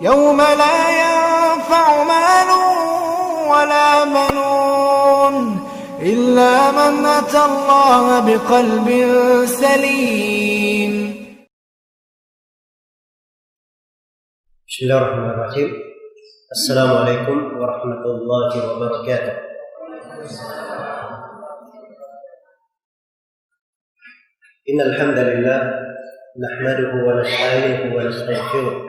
يوم لا ينفع مال ولا بنون إلا من أتى الله بقلب سليم. بسم الله الرحمن الرحيم السلام عليكم ورحمة الله وبركاته إن الحمد لله نحمده ونستعينه ونستغفره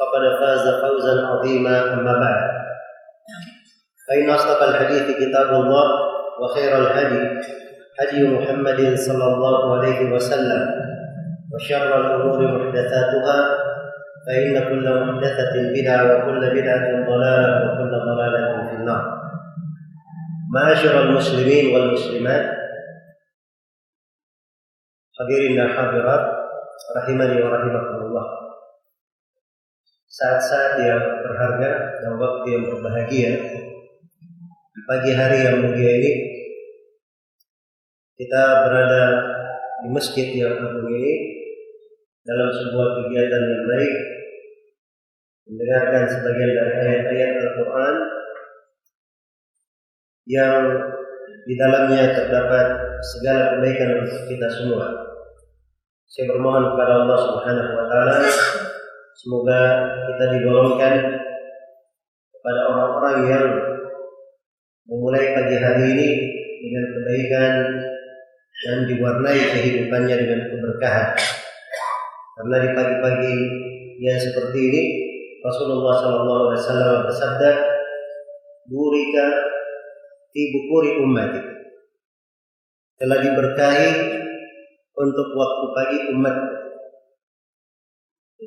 فقد فاز فوزا عظيما أما بعد فإن أصدق الحديث كتاب الله وخير الهدي هدي محمد صلى الله عليه وسلم وشر الأمور محدثاتها فإن كل محدثة بدعة وكل بدعة ضلالة وكل ضلالة في النار معاشر المسلمين والمسلمات dan hadirat rahimani wa rahimakumullah. Saat-saat yang berharga dan waktu yang berbahagia di pagi hari yang mulia ini kita berada di masjid yang agung ini dalam sebuah kegiatan yang baik mendengarkan sebagian dari ayat-ayat Al-Quran yang di dalamnya terdapat segala kebaikan untuk kita semua. Saya bermohon kepada Allah Subhanahu wa taala semoga kita digolongkan kepada orang-orang yang memulai pagi hari ini dengan kebaikan dan diwarnai kehidupannya dengan keberkahan. Karena di pagi-pagi yang seperti ini Rasulullah Sallallahu Alaihi Wasallam bersabda, "Burika fi bukuri ummati." Telah diberkahi untuk waktu pagi umat.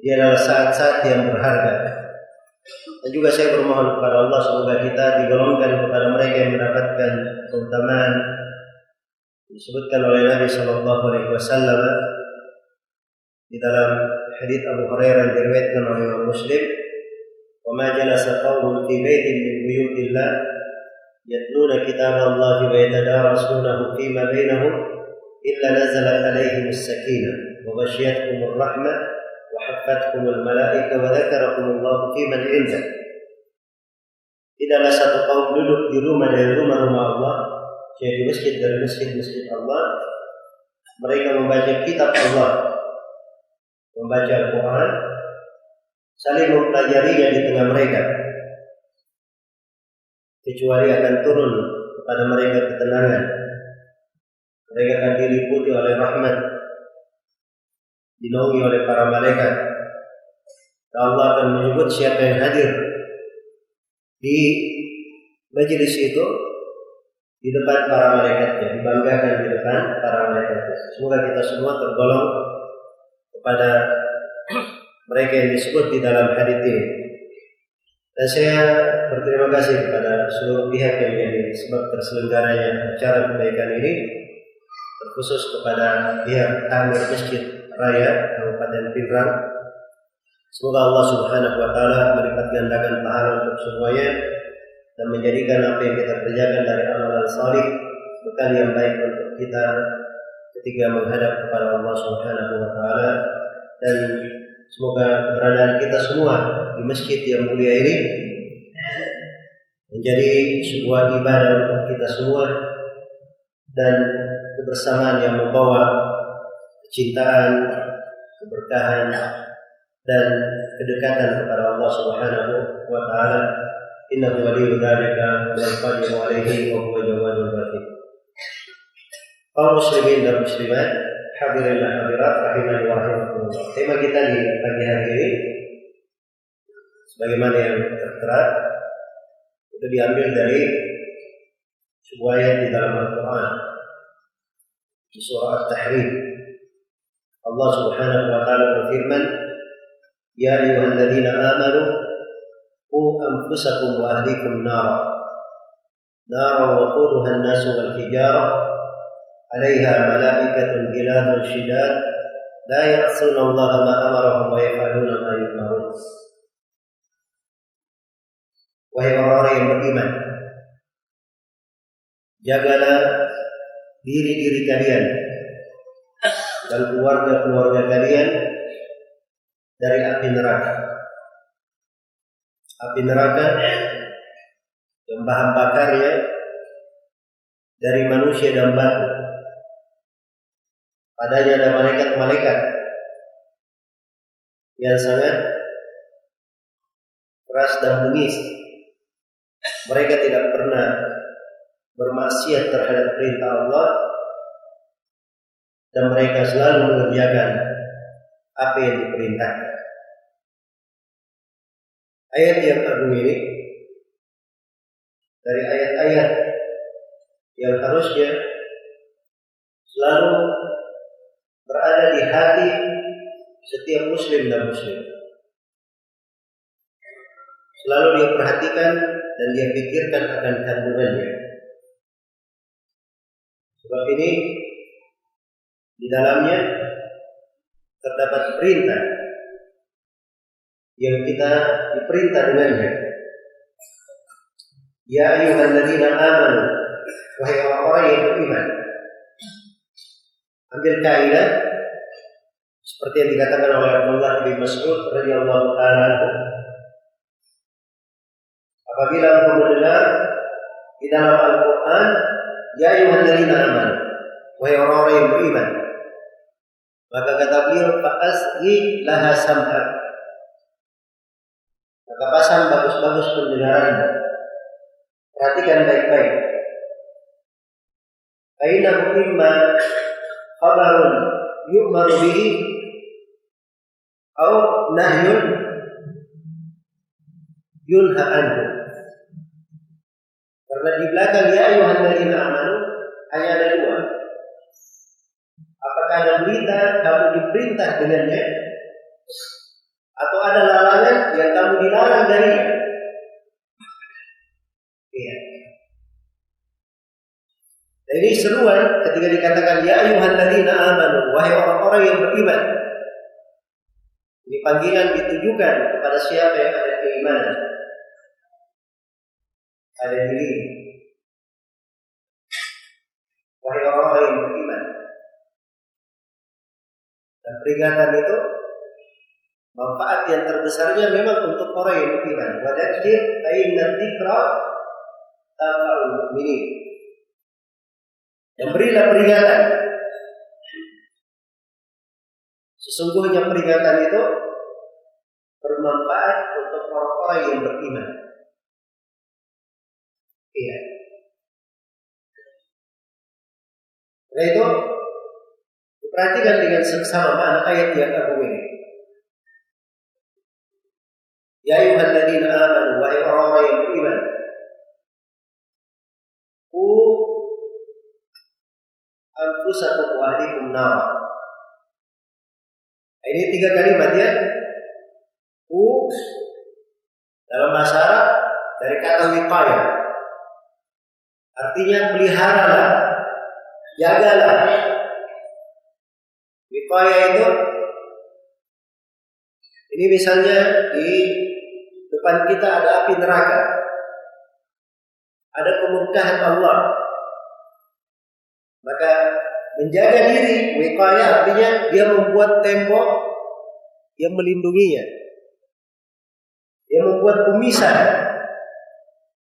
Dia adalah saat-saat yang berharga. Dan juga saya bermohon kepada Allah semoga kita digolongkan kepada mereka yang mendapatkan keutamaan disebutkan oleh Nabi Shallallahu Alaihi Wasallam di dalam hadis Abu Hurairah yang diriwayatkan oleh Imam Muslim, "Wa jalasa qaumun fi baitin min buyutillah yatluna kitab Allah wa yatadarasunahu fima bainahum illa nazalat alaihim as-sakinah wa ghashiyatuhum al-malaika wa dzakarakum Allah fi man 'inda." Tidaklah satu kaum duduk di rumah dari rumah-rumah Allah, yaitu masjid dari masjid-masjid Allah, mereka membaca kitab Allah, membaca Al-Quran, saling mempelajarinya di tengah mereka. Kecuali akan turun kepada mereka ketenangan. Mereka akan diliputi oleh rahmat, dinaungi oleh para malaikat. Allah akan menyebut siapa yang hadir di majelis itu di depan para malaikatnya, dibanggakan di depan para malaikatnya. Semoga kita semua tergolong kepada mereka yang disebut di dalam hadis ini. Dan saya berterima kasih kepada seluruh pihak yang menjadi sebab terselenggaranya acara kebaikan ini, terkhusus kepada pihak Amir Masjid Raya Kabupaten Pindrang. Semoga Allah Subhanahu wa taala melipat gandakan pahala untuk semuanya dan menjadikan apa yang kita kerjakan dari amalan salih bekal yang baik untuk kita ketika menghadap kepada Allah Subhanahu wa taala dan semoga keberadaan kita semua di masjid yang mulia ini menjadi sebuah ibadah untuk kita semua dan kebersamaan yang membawa kecintaan, keberkahan dan kedekatan kepada Allah Subhanahu wa taala. Innahu waliyyu dzalika wal qadiru alaihi wa huwa jawadul rahim. Kaum muslimin dan muslimat, hadirin dan hadirat rahimani wa rahimakumullah. Tema kita di pagi hari ini sebagaimana yang tertera itu diambil dari sebuah ayat di dalam Al-Qur'an di surah At-Tahrim. الله سبحانه وتعالى كثيرا. يا أيها الذين آمنوا قوا أنفسكم وأهليكم نارا. نارا وقودها الناس والحجارة. عليها ملائكة غلاظ شداد. لا يعصون الله ما أمرهم ويفعلون ما يؤمرون. وهي orang yang beriman Jagalah diri-diri dan keluarga-keluarga kalian dari api neraka. Api neraka yang bahan bakarnya dari manusia dan batu. Padanya ada malaikat-malaikat yang sangat keras dan bengis mereka tidak pernah bermaksiat terhadap perintah Allah dan mereka selalu mengerjakan apa yang diperintahkan. Ayat yang agung ini dari ayat-ayat yang harusnya selalu berada di hati setiap muslim dan muslim. Selalu dia perhatikan dan dia pikirkan akan kandungannya. Sebab ini di dalamnya terdapat perintah yang kita diperintah dengannya. Ya ayyuhalladzina amanu wahai orang-orang yang beriman. Ambil kaidah seperti yang dikatakan oleh Abdullah bin Mas'ud radhiyallahu taala Apabila engkau mendengar di dalam Al-Quran, Ya ayuhalladzina aman, wahai orang-orang yang beriman. Maka kata beliau, Fa'asri laha sam'ak. Maka pasang bagus-bagus pendengaran. Perhatikan baik-baik. Aina imma khabarun yu'maru bihi au nahyun yunha anhu. Karena di belakang ya ayuhan amanu hanya ada dua. Ada berita kamu diperintah dengannya atau ada larangan yang kamu dilarang darinya? Iya. Nah, ini seruan ketika dikatakan ya ayuhan ladina amanu wahai orang-orang yang beriman. Ini panggilan ditujukan kepada siapa yang ada keimanan ada diri. Dan peringatan itu manfaat yang terbesarnya memang untuk orang yang beriman. Wadakir ayat dzikra tanfa'ul mu'minin. Dan berilah peringatan. Sesungguhnya peringatan itu bermanfaat untuk orang-orang yang beriman. Iya. Nah itu perhatikan dengan seksama mana ayat yang agung ini. Ya ayyuhalladzina amanu wahai orang-orang yang beriman. Ku anfusakum wa ahlikum nar. Ini tiga kalimat ya. Ku dalam bahasa Arab dari kata wiqayah Artinya peliharalah, jagalah. Wipaya itu ini misalnya di depan kita ada api neraka. Ada kemurkaan Allah. Maka menjaga diri, wikaya artinya dia membuat tembok yang melindunginya. Dia membuat pemisah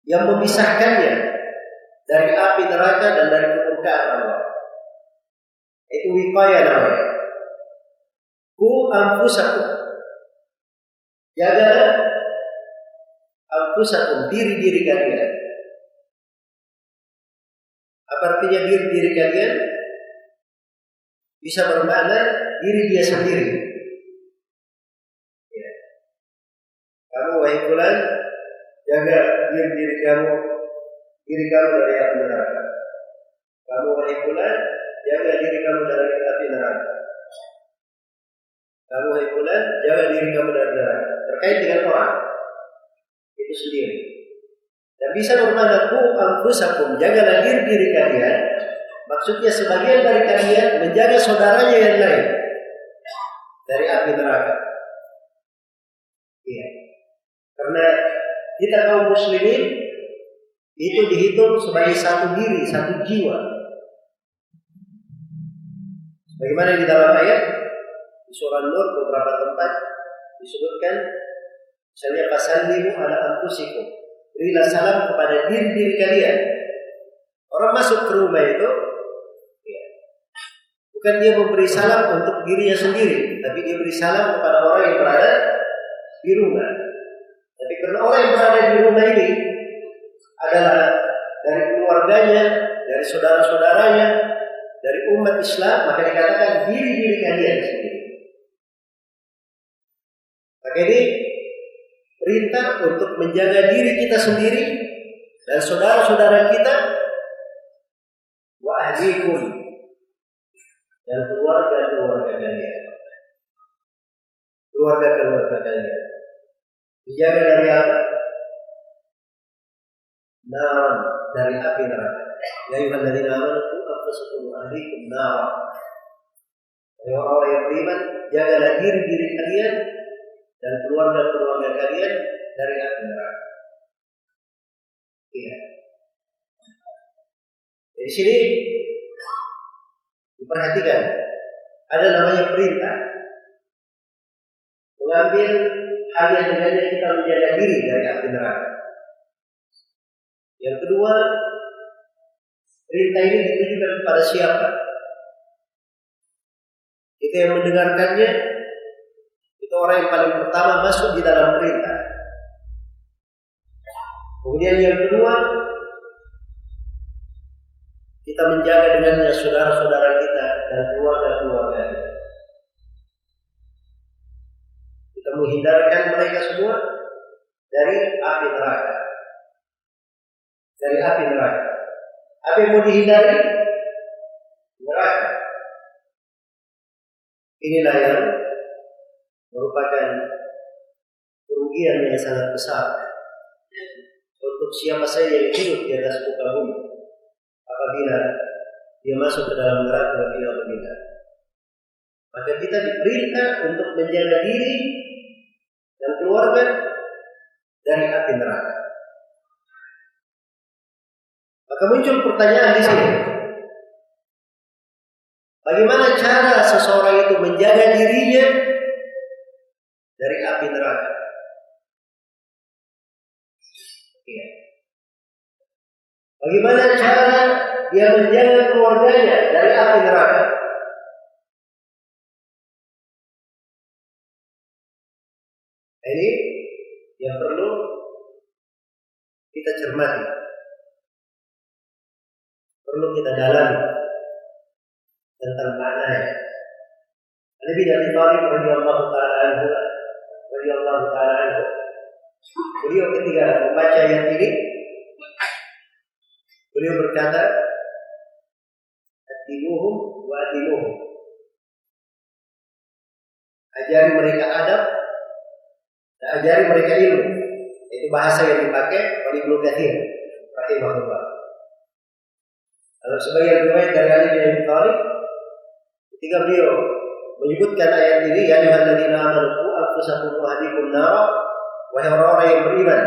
yang memisahkannya dari api neraka dan dari kemurkaan Allah. Itu wikaya namanya. Ku ampusaku. jaga anfusakum diri-diri kalian. Apa artinya diri-diri kalian? Bisa bermakna diri dia sendiri. Ya. Kamu wahai bulan, jaga diri-diri kamu, diri kamu dari api neraka. Kamu wahai bulan, jaga diri kamu dari api neraka. Kamu wahai bulan, jaga diri kamu dari neraka. Terkait dengan orang itu sendiri. Dan bisa bermakna ku anfusakum, jagalah diri diri kalian. Maksudnya sebagian dari kalian menjaga saudaranya yang lain dari api neraka. Iya. Karena kita kaum muslimin itu dihitung sebagai satu diri, satu jiwa. Bagaimana di dalam ayat di surah Nur beberapa tempat disebutkan misalnya fasallimu ala anfusikum. Berilah salam kepada diri-diri kalian. Orang masuk ke rumah itu ya, bukan dia memberi salam untuk dirinya sendiri, tapi dia beri salam kepada orang yang berada di rumah. Tapi karena orang yang berada di rumah ini adalah dari keluarganya, dari saudara-saudaranya, dari umat Islam, maka dikatakan diri-diri kalian sendiri. Ini perintah untuk menjaga diri kita sendiri dan saudara-saudara kita wa ahlikum dan keluarga-keluarga kalian. Keluarga-keluarga kalian. Dijaga dari apa? Nar dari api neraka. Ya ayyuhalladzina amanu qu anfusakum wa ahlikum nar. orang-orang yang beriman, jagalah diri diri kalian dan keluarga-keluarga kalian dari api neraka. Iya. Di sini diperhatikan ada namanya perintah mengambil hal yang dengannya kita menjaga diri dari api neraka. Yang kedua, perintah ini ditujukan kepada siapa? Kita yang mendengarkannya orang yang paling pertama masuk di dalam perintah. Kemudian yang kedua, kita menjaga dengannya saudara-saudara kita dan keluarga-keluarga kita. Menghindarkan mereka semua dari api neraka. Dari api neraka. Apa yang mau dihindari? Neraka. Inilah yang merupakan kerugian yang sangat besar untuk siapa saja yang hidup di atas muka bumi apabila dia masuk ke dalam neraka tidak berbeda. Maka kita diperintah untuk menjaga diri dan keluarga dari api neraka. Maka muncul pertanyaan di sini. Bagaimana cara seseorang itu menjaga dirinya dari api neraka? Ya. Bagaimana cara dia menjaga keluarganya dari api neraka? Ini yang perlu kita cermati, perlu kita dalami tentang maknanya. Nabi dari Talib radhiyallahu taala radhiyallahu taala beliau ketika membaca ayat ini beliau berkata adimuhum wa adimuhum ajari mereka adab dan ajari mereka ilmu. Itu bahasa yang dipakai oleh Ibnu Katsir rahimahullah. Kalau sebagian riwayat dari Ali bin Abi Thalib ketika beliau menyebutkan ayat ini ya ayyuhalladzina amanu anfusakum wa ahlikum nar wahai orang-orang yang beriman.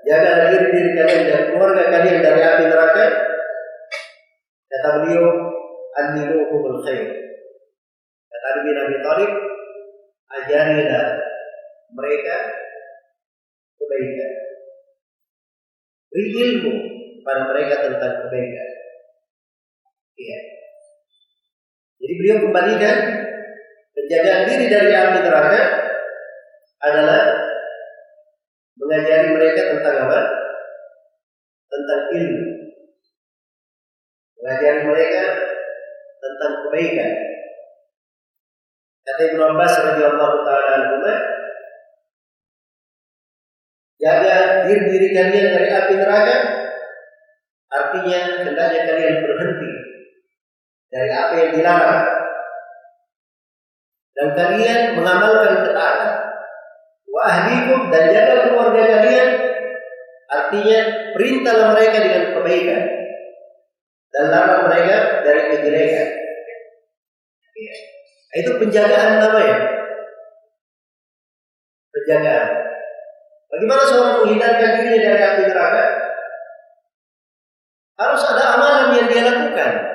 Jaga diri diri kalian dan keluarga kalian dari api neraka. Kata beliau annimuhumul khair. Kata Ali bin Abi ajarilah mereka kebaikan. Beri ilmu pada mereka tentang kebaikan. Iya. Jadi beliau kembalikan penjagaan diri dari api neraka adalah mengajari mereka tentang apa? Tentang ilmu. Mengajari mereka tentang kebaikan. Kata Ibnu Abbas radhiyallahu taala anhu, jaga diri diri kalian dari api neraka. Artinya hendaknya kalian berhenti dari apa yang dilarang dan kalian mengamalkan ketaatan. Wa ahlikum dan jaga keluarga kalian. Artinya perintahlah mereka dengan kebaikan. Dan larang mereka dari kejelekan. Itu penjagaan namanya penjagaan. Bagaimana seorang menghindarkan dirinya dari api neraka? Harus ada amalan yang dia lakukan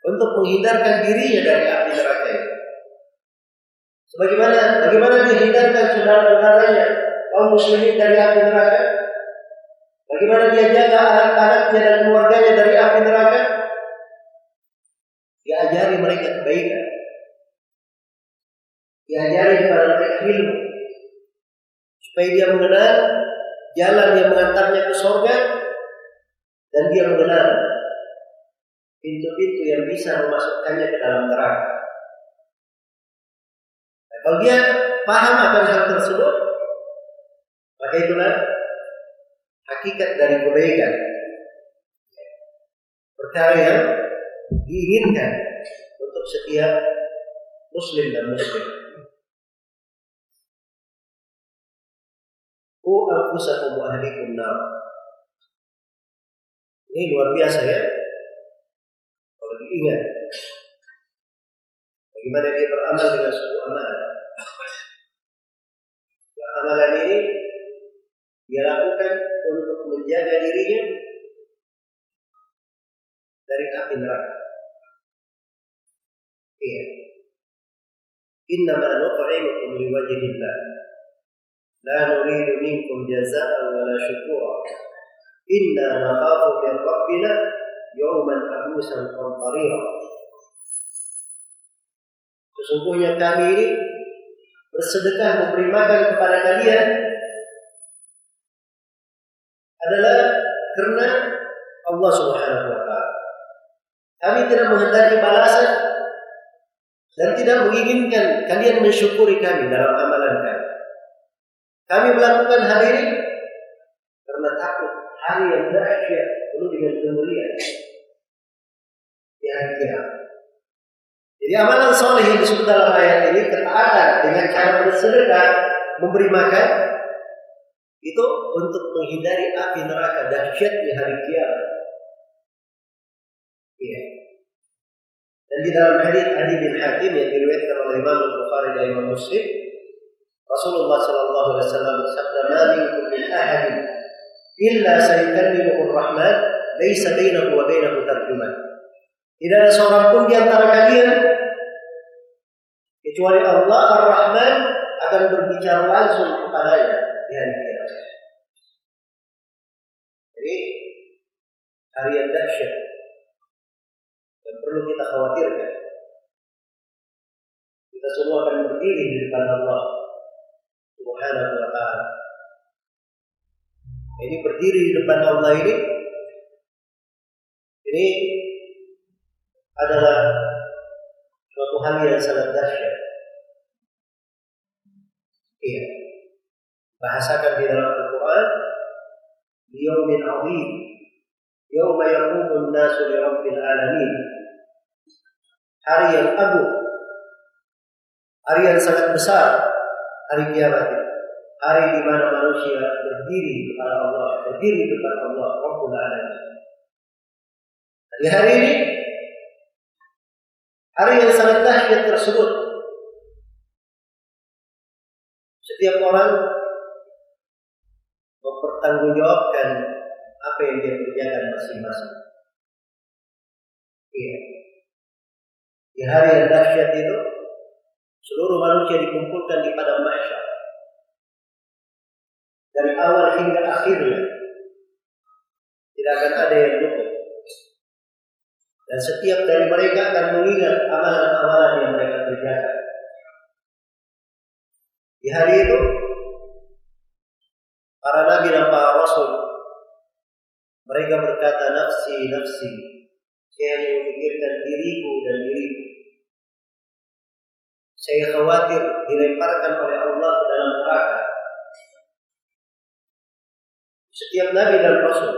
untuk menghindarkan dirinya dari api neraka itu. Sebagaimana bagaimana dihindarkan saudara-saudaranya kaum muslimin dari api neraka? Bagaimana dia jaga anak-anaknya dan keluarganya dari api neraka? Diajari mereka kebaikan. Diajari kepada mereka ilmu. Supaya dia mengenal jalan yang mengantarnya ke surga dan dia mengenal pintu-pintu yang bisa memasukkannya ke dalam neraka. Nah, kalau dia paham akan hal tersebut, maka itulah hakikat dari kebaikan. Perkara yang diinginkan untuk setiap muslim dan muslim. Ku anfusakum wa ahlikum. Ini luar biasa ya ingat bagaimana dia beramal dengan sebuah amalan. Amalan ini dia lakukan untuk menjaga dirinya dari api neraka. Iya. Innama nut'imukum liwajhillah. La nuridu minkum jazaa'an wa la syukura. Inna nakhafu min rabbina yawman abusan qamtarira. Sesungguhnya kami bersedekah memberi makan kepada kalian adalah karena Allah Subhanahu wa taala. Kami tidak menghendaki balasan dan tidak menginginkan kalian mensyukuri kami dalam amalan kami. Kami melakukan hal ini karena takut hari yang dahsyat penuh dengan kemuliaan di hari kiamat. Jadi amalan soleh yang disebut dalam ayat ini ketaatan dengan cara bersedekah, memberi makan, itu untuk menghindari api neraka dahsyat di hari kiamat. Iya. Dan di dalam hadis Adi bin Hatim yang diriwayatkan oleh Imam Bukhari dan Imam Muslim, Rasulullah Shallallahu Alaihi Wasallam bersabda, "Ma minkum min ahadin illa sayukallimuhu rahman laisa bainahu wa bainahu tarjuman. Tidak ada seorang pun di antara kalian kecuali Allah Ar-Rahman akan berbicara langsung kepadanya di hari kiamat. Jadi hari yang dahsyat dan perlu kita khawatirkan. Kita semua akan berdiri di depan Allah Subhanahu wa taala. Ini berdiri di depan Allah ini ini adalah suatu hal yang sangat dahsyat. Iya. Bahasakan di dalam Al-Quran, Yawmin azim, Yawma yaqumun nasu li rabbil alamin. Hari yang agung, hari yang sangat besar, hari kiamat Hari di mana manusia berdiri kepada Allah, berdiri depan Allah, Rabbul Alamin. Di hari ini hari yang sangat dahsyat tersebut. Setiap orang mempertanggungjawabkan apa yang dia kerjakan masing-masing. Iya. Di hari yang dahsyat itu, seluruh manusia dikumpulkan di padang mahsyar. Dari awal hingga akhirnya, tidak akan ada yang luput. Dan setiap dari mereka akan mengingat amalan-amalan yang mereka kerjakan. Di hari itu, para nabi dan para rasul mereka berkata nafsi nafsi saya memikirkan diriku dan diriku saya khawatir dilemparkan oleh Allah ke dalam neraka setiap nabi dan rasul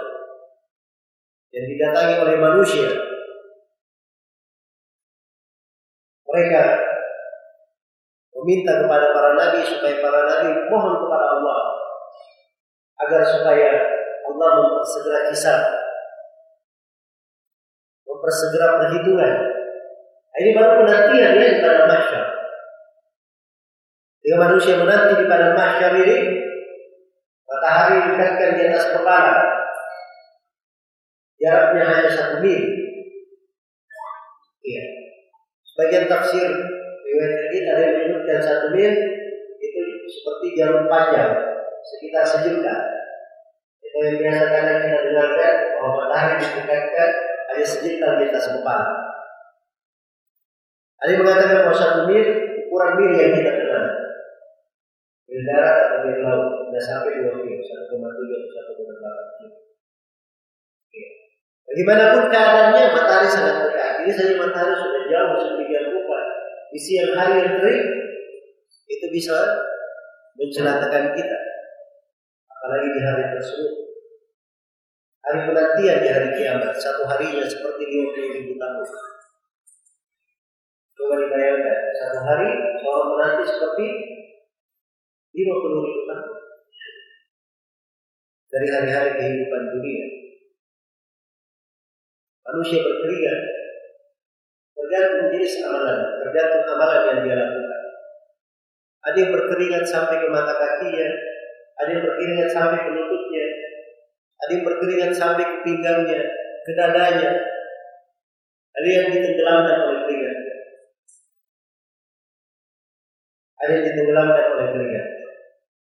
yang didatangi oleh manusia mereka meminta kepada para nabi supaya para nabi mohon kepada Allah agar supaya Allah mempersegera kisah, mempersegera perhitungan. Ini baru penantian ya di padang mahsyar. Jika manusia menanti di padang mahsyar ini, matahari dikatakan di atas kepala. Jaraknya hanya satu mil. Iya. Sebagian tafsir riwayat ini ada yang menyebutkan satu mil itu seperti jarum panjang sekitar sejuta. Itu yang biasa kadang kita dengarkan bahwa matahari didekatkan hanya sejuta di atas kepala. Ada yang mengatakan bahwa satu mil ukuran mil yang kita kenal. Mil darat atau mil laut sampai dua mil, satu koma tujuh atau satu koma delapan mil. Bagaimanapun keadaannya matahari sangat dekat. Ini saja matahari sudah jauh sedemikian rupa. Di siang hari yang kering itu bisa mencelakakan kita. Apalagi di hari tersebut. Hari penantian di hari kiamat. Satu harinya seperti 50 ribu tahun. Coba dibayangkan. Satu hari seorang menanti seperti 50 ribu tahun. Dari hari-hari kehidupan dunia. Manusia berkeringat. Tergantung jenis amalan. Tergantung amalan yang dia lakukan. Ada yang berkeringat sampai ke mata kakinya, ada yang berkeringat sampai ke lututnya, ada yang berkeringat sampai ke pinggangnya, ke dadanya, ada yang ditenggelamkan oleh keringat, ada yang ditenggelamkan oleh keringat.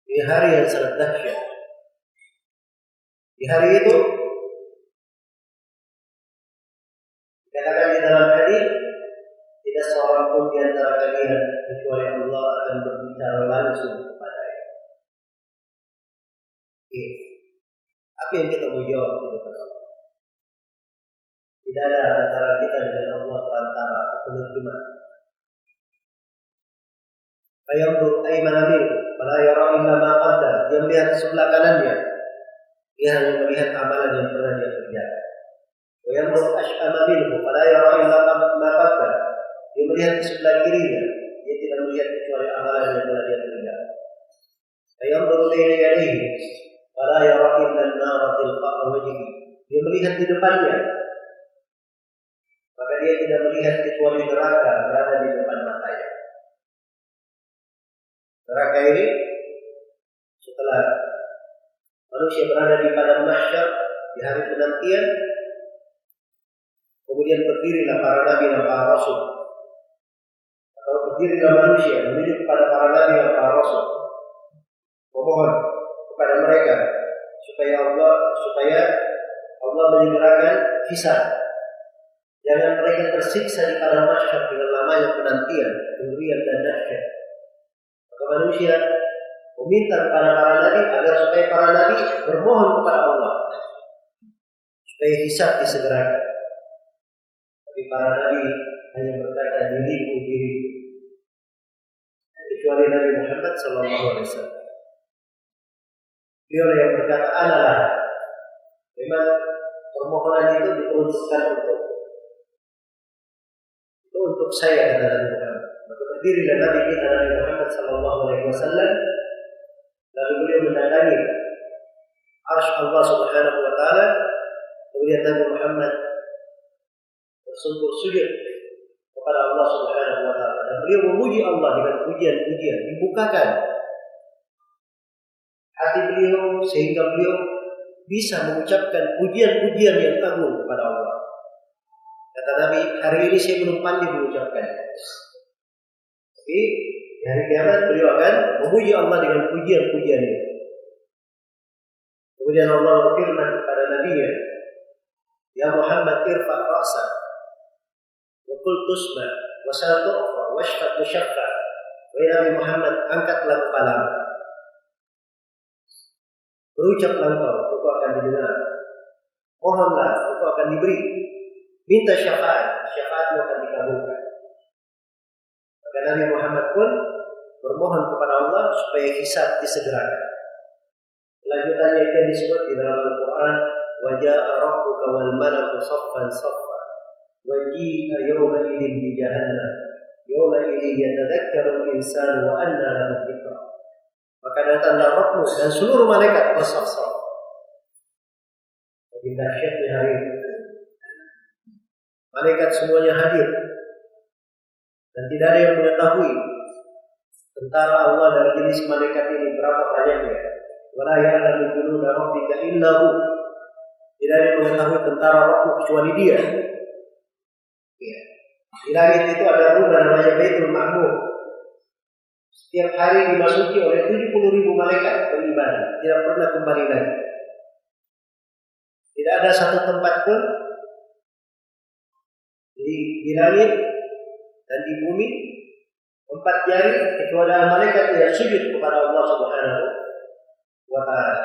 Ini hari yang sangat dahsyat. Di hari itu dikatakan di dalam hadis tidak seorang pun di antara kalian kecuali Allah akan berbicara langsung kepadanya. Oke. Apa yang kita mau jawab Allah? Tidak ada antara kita dengan Allah perantara penerjemah. Fayandur ayman amin, fala yara illa ma. Dia melihat sebelah kanannya. Dia hanya melihat amalan yang pernah dia kerjakan. Wayandur ash'ama minhu, fala yara illa ma qaddam. Dia melihat di sebelah kirinya, dia tidak melihat kecuali amalan yang telah dia kerjakan. Fayandur baina yadayhi, fala yara illa an-nara tilqa'a wajhihi. Dia melihat di depannya, maka dia tidak melihat kecuali neraka berada di depan matanya. Neraka ini setelah manusia berada di padang mahsyar di hari penantian, kemudian berdirilah para nabi dan para rasul. Atau berdirilah manusia menuju kepada para nabi dan para rasul. Memohon kepada mereka supaya Allah supaya Allah menyegerakan hisab Jangan mereka tersiksa di padang mahsyar dengan lamanya penantian, kemudian dan dahsyat. Maka manusia meminta kepada para nabi agar supaya para nabi bermohon kepada Allah supaya hisab disegerakan. Tapi para nabi hanya berkata diriku diriku. Kecuali Nabi Muhammad Sallallahu Alaihi Wasallam. Beliau yang berkata analah. Memang permohonan itu diperuntukkan untuk itu untuk saya kata Nabi Muhammad. Maka berdirilah Nabi kita Nabi Muhammad Sallallahu Alaihi Wasallam lalu beliau mendatangi arsh Allah Subhanahu Wa Taala kemudian Nabi Muhammad bersungguh sujud kepada Allah Subhanahu Wa Taala dan beliau memuji Allah dengan pujian-pujian dibukakan hati beliau sehingga beliau bisa mengucapkan pujian-pujian yang agung kepada Allah. Kata Nabi, hari ini saya belum pandai mengucapkan. Tapi hari kiamat beliau akan memuji Allah dengan pujian-pujian ini. Kemudian Allah berfirman kepada Nabi nya, Ya Muhammad irfa rasa, wa qul tusma, wa sal tu'fa, wa shfat musyaffa. Nabi Muhammad, angkatlah kepalamu. Berucaplah engkau, engkau akan didengar. Mohonlah, engkau akan diberi. Minta syafaat, syafaatmu akan dikabulkan. Maka Nabi Muhammad pun bermohon kepada Allah supaya hisab disegerakan. Lanjutannya itu disebut di dalam Al-Quran wajah rabbuka wal malaku saffan saffa waji'a yawma idin di jahannam. Yawma idin yatadakkaru insan wa anna lahu dhikra. Maka datanglah Rabbmu dan seluruh malaikat bersaf-saf. Jadi dahsyatnya hari itu malaikat semuanya hadir. Dan tidak ada yang mengetahui tentara Allah dari jenis malaikat ini berapa banyaknya? Wala ya'lamu junuda rabbika illa hu. Tidak ada mengetahui tentara Rabbmu kecuali dia. Ya. di langit itu ada rumah namanya Baitul Ma'mur. Setiap hari dimasuki oleh 70 ribu malaikat beribadah tidak pernah kembali lagi. Tidak ada satu tempat pun di, di langit dan di bumi empat jari kecuali malaikat yang sujud kepada Allah Subhanahu wa taala.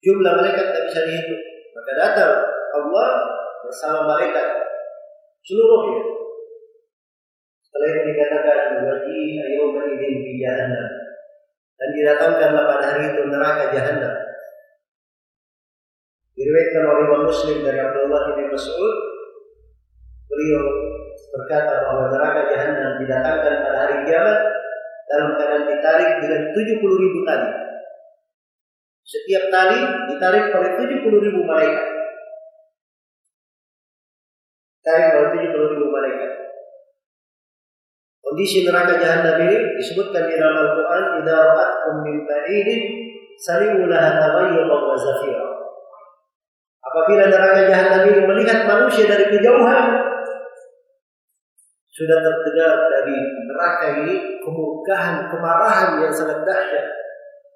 Jumlah malaikat tak bisa dihitung. Maka datang Allah bersama malaikat seluruhnya. Setelah itu dikatakan wajih ayyuma idzin fi jahannam. Dan didatangkanlah pada hari itu neraka jahannam. Diriwayatkan oleh Imam Muslim dari Abdullah bin Mas'ud beliau berkata bahwa neraka jahanam didatangkan pada hari kiamat dalam keadaan ditarik dengan 70 ribu tali. Setiap tali ditarik oleh 70 ribu malaikat. Tarik oleh 70 ribu malaikat. Kondisi neraka jahanam ini disebutkan di dalam Al-Quran, "Idza ra'atkum min ba'idin taghayyuban wa zafira." Apabila neraka jahanam ini melihat manusia dari kejauhan, sudah terdengar dari neraka ini kemurkaan, kemarahan yang sangat dahsyat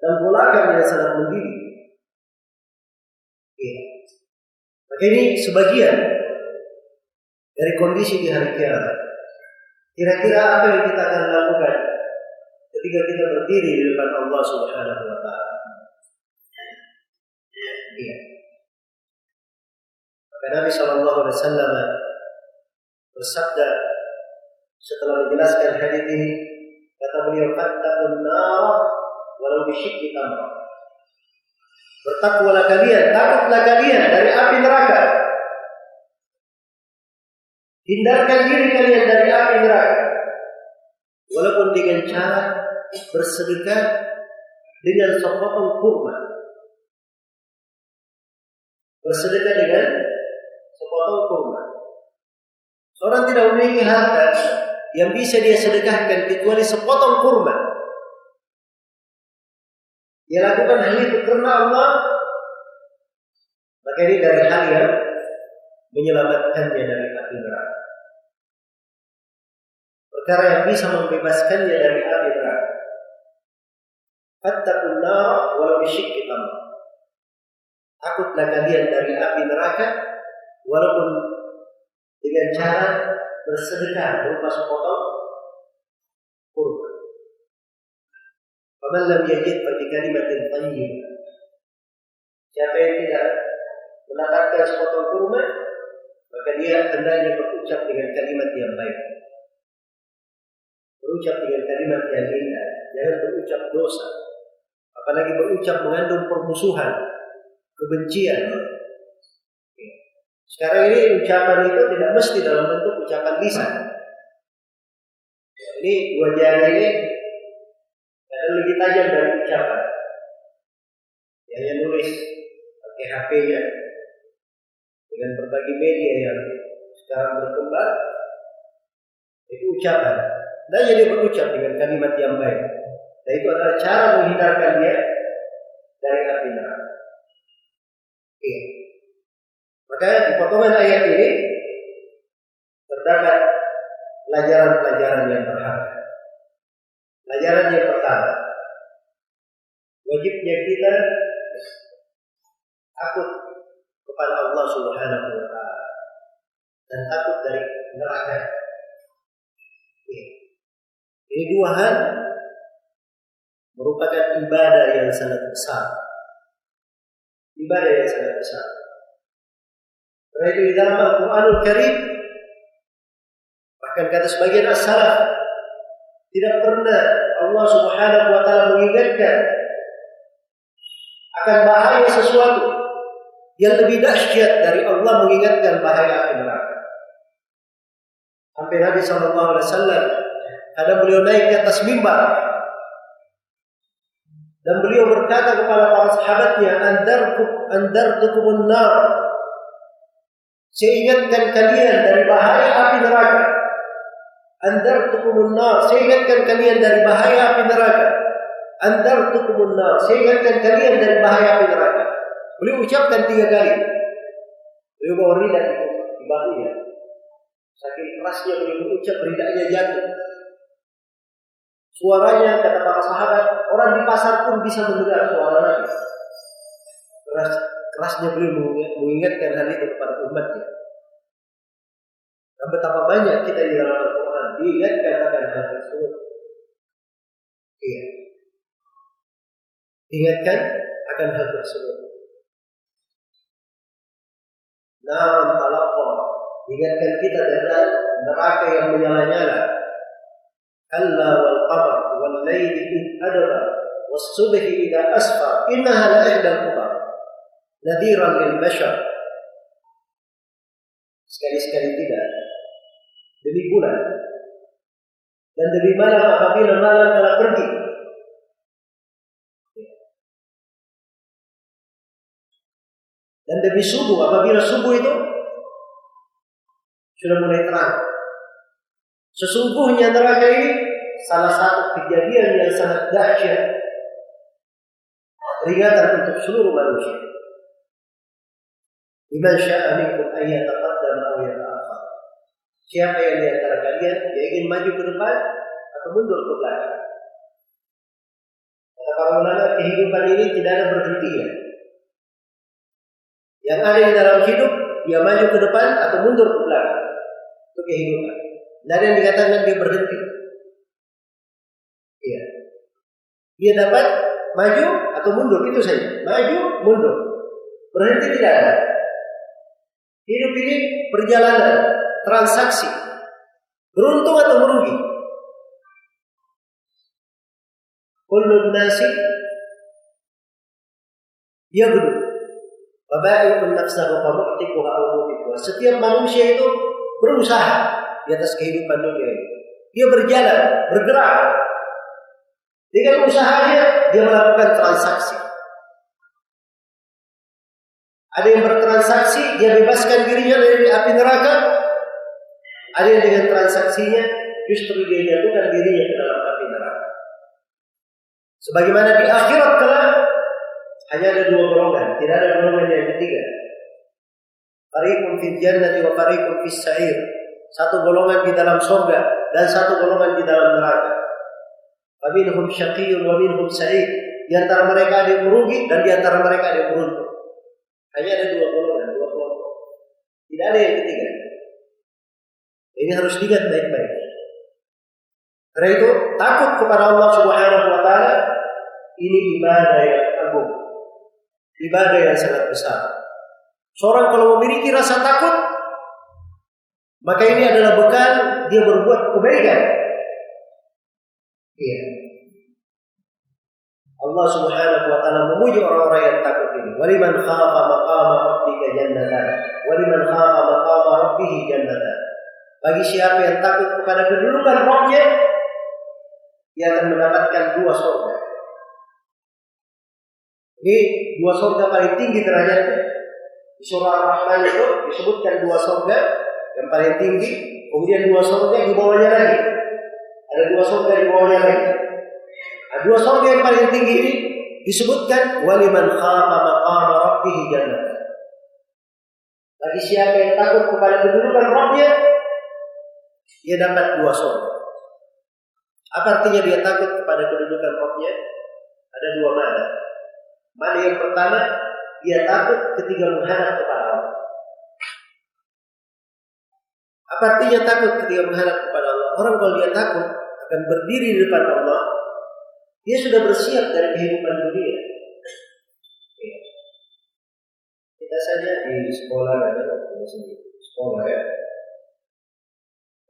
dan golakan yang sangat mendidih. Ya. Ini sebagian dari kondisi di hari kiamat. Kira-kira apa yang kita akan lakukan ketika kita berdiri di depan Allah Subhanahu wa taala? Iya. Maka Nabi Shallallahu alaihi wasallam bersabda setelah menjelaskan hadis ini kata beliau fattaqun nar walau bisyikki tamrah bertakwalah kalian takutlah kalian dari api neraka. Hindarkan diri kalian dari api neraka. Walaupun dengan cara bersedekah dengan sepotong kurma. Bersedekah dengan sepotong kurma. Orang tidak memiliki harta yang bisa dia sedekahkan kecuali sepotong kurma. Dia lakukan hal itu karena Allah. Maka ini dari hal yang menyelamatkannya dari api neraka. Perkara yang bisa membebaskannya dari api neraka. Fattaqun nar walau bisyikki Takutlah kalian dari api neraka walaupun dengan cara bersedekah berupa sepotong kurma. Faman lam yajid bagi kalimatin tayyibah. Siapa yang tidak mendapatkan sepotong kurma, maka dia hendaknya berucap dengan kalimat yang baik. Berucap dengan kalimat yang indah, jangan berucap dosa. Apalagi berucap mengandung permusuhan, kebencian, sekarang ini ucapan itu tidak mesti dalam bentuk ucapan lisan. Ini dua jari ini ada lebih tajam dari ucapan. Yang yang nulis pakai HP-nya dengan berbagai media yang sekarang berkembang itu ucapan. Dan jadi berucap dengan kalimat yang baik. Dan itu adalah cara menghindarkan dia dari api neraka. Iya. Maka di potongan ayat ini terdapat pelajaran-pelajaran yang berharga. Pelajaran yang pertama, wajibnya kita takut kepada Allah Subhanahu wa taala dan takut dari neraka. Ini dua hal merupakan ibadah yang sangat besar ibadah yang sangat besar. Karena itu di dalam Al-Quranul Karim bahkan kata sebagian as tidak pernah Allah Subhanahu wa taala mengingatkan akan bahaya sesuatu yang lebih dahsyat dari Allah mengingatkan bahaya api neraka. Sampai Nabi Shallallahu Alaihi Wasallam ada beliau naik ke atas mimbar dan beliau berkata kepada para sahabatnya, "Andarkum andartukumun nar." Saya ingatkan kalian dari bahaya api neraka. Andartukumun nar. Saya ingatkan kalian dari bahaya api neraka. Andartukumun nar. Saya ingatkan kalian dari bahaya api neraka. Beliau ucapkan tiga kali. Beliau bawa rida di bahunya. Saking kerasnya beliau mengucap ridanya jatuh. Suaranya kata para sahabat, orang di pasar pun bisa mendengar suara Nabi. Kerasnya beliau mengingatkan hal itu kepada umatnya. Dan betapa banyak kita di dalam Al-Quran diingatkan akan hal tersebut. Iya. Ingatkan akan hal tersebut. Namun talaqqa ingatkan kita tentang neraka yang menyala-nyala. Kalla wal qamar wal layli id adaba was subhi idza asfar innaha la ihdal kubra nadiran lil bashar. Sekali-sekali tidak. Demi bulan. Dan demi malam apabila malam telah pergi. Dan demi subuh apabila subuh itu sudah mulai terang. Sesungguhnya neraka ini salah satu kejadian yang sangat dahsyat. Peringatan untuk seluruh manusia Liman sya'a minkum an yataqaddama aw yata'akhkhar. Siapa yang di antara kalian yang ingin maju ke depan atau mundur ke belakang? Kata para ulama, kehidupan ini tidak ada berhentinya. Yang ada di dalam hidup, dia maju ke depan atau mundur ke belakang. Itu kehidupan. Tidak ada yang dikatakan dia berhenti. Iya. Dia dapat maju atau mundur, itu saja. Maju, mundur. Berhenti tidak ada. Hidup ini perjalanan, transaksi. Beruntung atau merugi? Kullu nasi yabdu Baba'i'un nafsahu famu'tikuha aw Setiap manusia itu berusaha di atas kehidupan dunia ini. Dia berjalan, bergerak. Dengan usahanya dia melakukan transaksi. Ada yang bertransaksi, dia bebaskan dirinya dari api neraka. Ada yang dengan transaksinya justru dia jatuhkan dirinya ke dalam api neraka. Sebagaimana di akhirat kelak hanya ada dua golongan, tidak ada golongan yang ketiga. Fariqun fil jannati wa fariqun fis sa'ir. Satu golongan di dalam surga dan satu golongan di dalam neraka. Faminhum syaqiyyun wa minhum sa'id. Di antara mereka ada yang merugi dan di antara mereka ada yang beruntung. Hanya ada dua golongan, dua kelompok. Tidak ada yang ketiga. Ini harus diingat baik-baik. Karena itu takut kepada Allah Subhanahu wa taala ini ibadah yang agung. Ibadah yang sangat besar. Seorang kalau memiliki rasa takut maka ini adalah bekal dia berbuat kebaikan. Iya. Allah Subhanahu wa taala memuji orang-orang yang takut ini. Waliman khafa maqama rabbika jannatan. Waliman khafa maqama rabbih jannatan. Bagi siapa yang takut kepada kedudukan rohnya, dia akan mendapatkan dua surga. Ini dua surga paling tinggi derajatnya. Di surah Ar-Rahman itu disebutkan dua surga yang paling tinggi, kemudian dua surga di bawahnya lagi. Ada dua surga di bawahnya lagi. Dua surga yang paling tinggi ini disebutkan waliman khafa maqama rabbih jannah. Bagi siapa yang takut kepada kedudukan Rabbnya, dia dapat dua surga. Apa artinya dia takut kepada kedudukan Rabbnya? Ada dua mana. Mana yang pertama, dia takut ketika menghadap kepada Allah. Apa artinya takut ketika menghadap kepada Allah? Orang kalau dia takut akan berdiri di depan Allah, dia sudah bersiap dari kehidupan dunia. biasanya di sekolah ada sekolah ya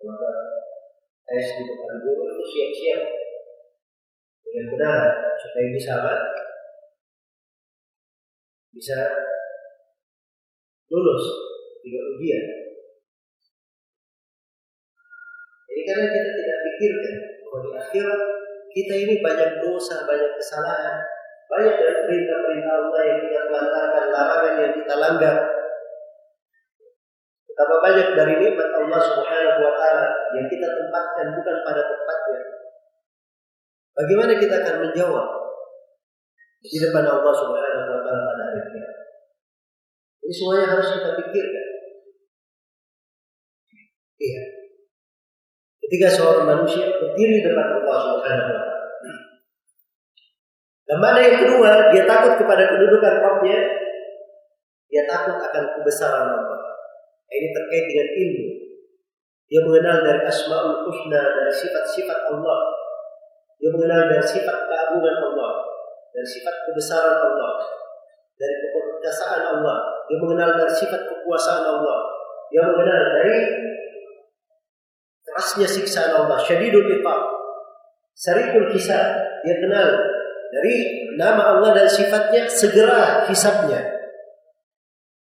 maka tes di depan guru itu siap-siap dengan benar supaya bisa apa? bisa lulus tiga ujian. Jadi karena kita tidak pikirkan bahwa di akhirat kita ini banyak dosa, banyak kesalahan, banyak dari perintah-perintah Allah yang kita telantarkan, larangan yang kita langgar. Betapa banyak dari nikmat Allah Subhanahu wa taala yang kita tempatkan bukan pada tempatnya. Bagaimana kita akan menjawab di depan Allah Subhanahu wa taala pada hari kiamat? Ini semuanya harus kita pikirkan. Iya. Ketika seorang manusia berdiri depan Allah Subhanahu wa mana yang kedua, dia takut kepada kedudukan Rabbnya, dia takut akan kebesaran Allah. Ini terkait dengan ilmu. Dia mengenal dari asmaul husna, dari sifat-sifat Allah. Dia mengenal dari sifat keagungan Allah, dari sifat kebesaran Allah, dari keperkasaan Allah. Dia mengenal dari sifat kekuasaan Allah. Dia mengenal dari kerasnya siksaan Allah, syadidul iqab, sarikul kisah. Dia kenal dari nama Allah dan sifatnya segera hisabnya.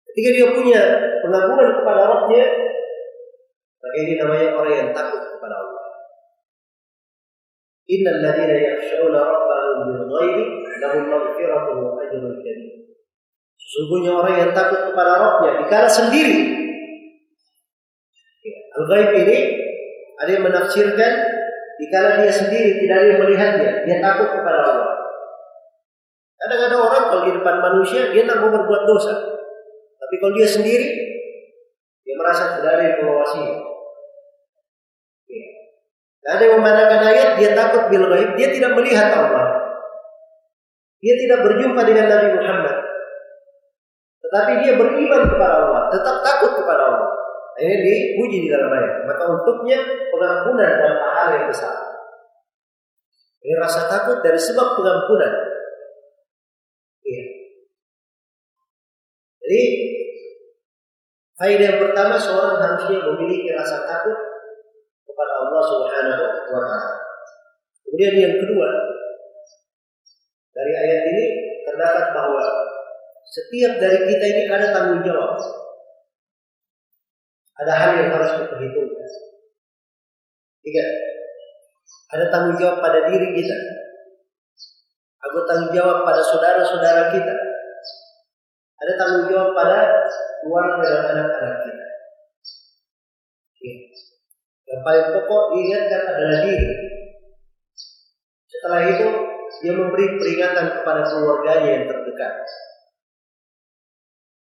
Ketika dia punya pengagungan kepada Rabbnya, maka ini namanya orang yang takut kepada Allah. Innal ladzina yakhshawna rabbahum bil ghaibi lahum maghfiratun wa ajrun karim. Sesungguhnya orang yang takut kepada Rabbnya dikala sendiri. Al-ghaib ini ada yang menafsirkan dikala dia sendiri tidak ada yang melihatnya, dia takut kepada Allah. Kadang-kadang orang kalau di depan manusia dia tidak mau berbuat dosa. Tapi kalau dia sendiri, dia merasa tidak ada yang mengawasinya. Ya. Ada yang memandangkan ayat, dia takut bil ghaib, dia tidak melihat Allah. Dia tidak berjumpa dengan Nabi Muhammad. Tetapi dia beriman kepada Allah, tetap takut kepada Allah. Ini dipuji di dalam ayat. Maka untuknya pengampunan dan pahala yang besar. Ini rasa takut dari sebab pengampunan. Iya. Jadi faedah yang pertama seorang harusnya memiliki rasa takut kepada Allah Subhanahu wa taala. Kemudian yang kedua dari ayat ini terdapat bahwa setiap dari kita ini ada tanggung jawab. Ada hal yang harus diperhitungkan. Tiga, ada tanggung jawab pada diri kita. Aku tanggung jawab pada saudara-saudara kita. Ada tanggung jawab pada keluarga dan anak-anak kita. Yang paling pokok diingatkan adalah diri. Setelah itu dia memberi peringatan kepada keluarganya yang terdekat.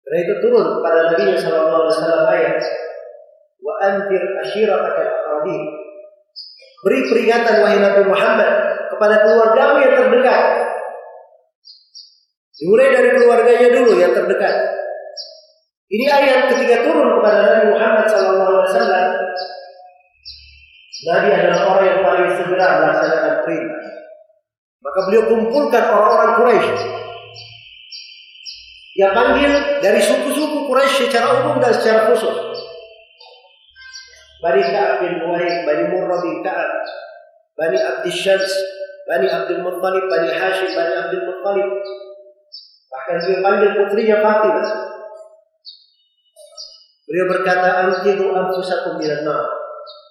Karena itu turun kepada Nabi Sallallahu Alaihi Wasallam ayat wa antir ashirataka. Beri peringatan wahai Nabi Muhammad kepada keluargamu yang terdekat. Dimulai dari keluarganya dulu yang terdekat. Ini ayat ketika turun kepada Nabi Muhammad SAW. Nabi adalah orang yang paling segera melaksanakan perintah. Maka beliau kumpulkan orang-orang Quraisy. Dia panggil dari suku-suku Quraisy secara umum dan secara khusus. Bani Ka'ab bin Uwaid, Bani Murrah bin Ka'ab, Bani Abdul Syams, Bani Abdul Muttalib, Bani Hashim, Bani Abdul Muttalib. Bahkan dia panggil putrinya Fatimah. Beliau berkata, "Anqidu anfusakum minan nar."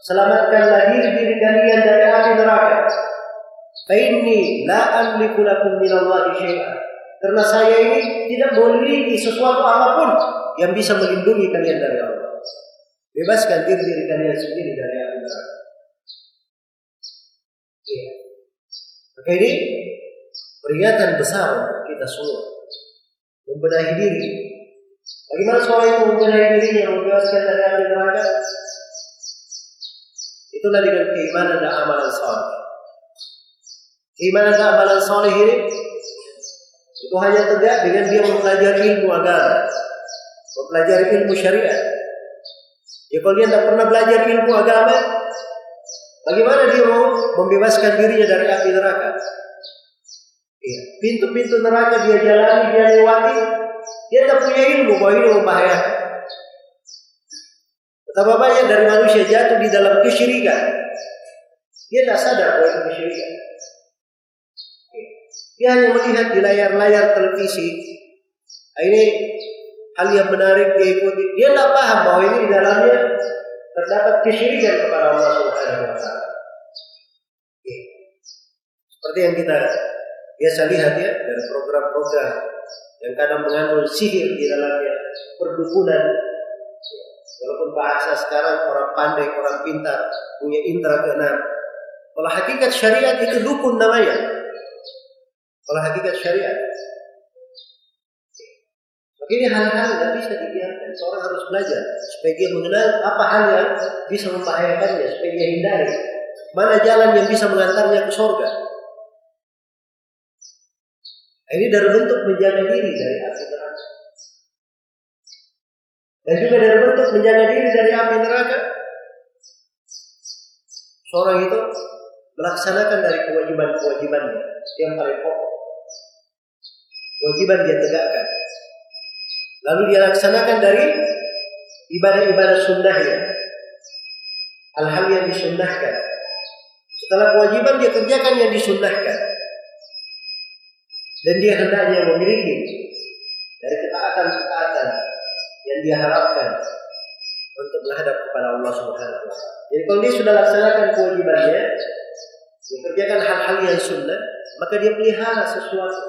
Selamatkanlah diri diri kalian dari api neraka. Fa inni la amliku lakum Allah syai'an. Karena saya ini tidak memiliki sesuatu apa pun yang bisa melindungi kalian dari Allah. Bebaskan diri diri kalian sendiri dari api neraka. Iya. Maka ini peringatan besar kita semua. Membenahi diri. Bagaimana seorang itu membenahi dirinya membebaskan dari api neraka? Itulah dengan keimanan dan amalan saleh. Keimanan dan amalan saleh ini itu hanya tegak dengan dia mempelajari ilmu agama, mempelajari ilmu syariat. Ya kalau dia tidak pernah belajar ilmu agama, bagaimana dia mau membebaskan dirinya dari api neraka? Ya, pintu-pintu neraka dia jalani, dia lewati, dia tak punya ilmu bahwa ini membahayakan. Betapa banyak dari manusia jatuh di dalam kesyirikan. Dia tak sadar bahwa itu kesyirikan. Dia hanya melihat di layar-layar televisi. Nah, ini hal yang menarik dia ikuti. Dia tak paham bahwa ini di dalamnya terdapat kesyirikan kepada Allah Subhanahu wa taala. Seperti yang kita biasa lihat ya dari program-program yang kadang mengandung sihir di dalamnya, perdukunan. Walaupun bahasa sekarang orang pandai, orang pintar, punya indera keenam. Kalau hakikat syariat itu dukun namanya. Kalau hakikat syariat. Ini hal-hal yang bisa dibiarkan. Seorang harus belajar supaya dia mengenal apa hal yang bisa membahayakannya, supaya dia hindari. Mana jalan yang bisa mengantarnya ke surga. Ini dari bentuk menjaga diri dari api neraka. Dan juga dari bentuk menjaga diri dari api neraka. Seorang itu melaksanakan dari kewajiban-kewajibannya yang paling pokok. Kewajiban dia tegakkan. Lalu dia laksanakan dari ibadah-ibadah sunnahnya. Hal-hal yang disunnahkan. Setelah kewajiban dia kerjakan yang disunnahkan. Dan dia hendaknya memiliki dari ketaatan-ketaatan yang dia harapkan untuk menghadap kepada Allah Subhanahu wa. Jadi kalau dia sudah laksanakan kewajibannya, dia kerjakan hal-hal yang sunnah, maka dia pelihara sesuatu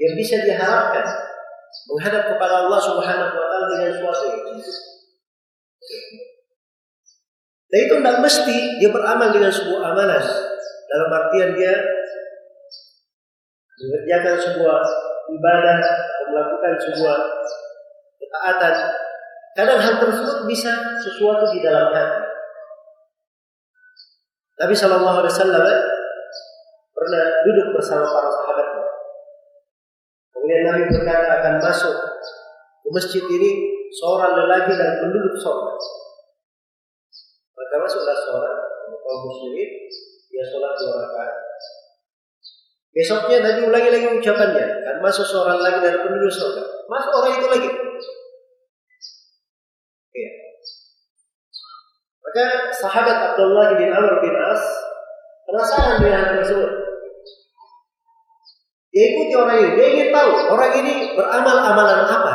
yang bisa diharapkan menghadap kepada Allah Subhanahu wa taala dengan itu. Dan itu tidak mesti dia beramal dengan sebuah amalan. Dalam artian dia mengerjakan sebuah ibadah atau melakukan sebuah ketaatan. Kadang hal tersebut bisa sesuatu di dalam hati. Nabi Shallallahu Alaihi Wasallam pernah duduk bersama para sahabatnya kemudian Nabi berkata akan masuk ke masjid ini seorang lelaki dan penduduk sholat maka masuklah seorang kaum muslimin dia sholat dua rakaat Besoknya nanti ulangi lagi ucapannya. Dan masuk seorang lagi dari penduduk surga. Masuk orang itu lagi. Ya. Maka sahabat Abdullah bin Amr bin As penasaran dengan hal tersebut. Dia ikuti orang ini. Dia ingin tahu orang ini beramal amalan apa.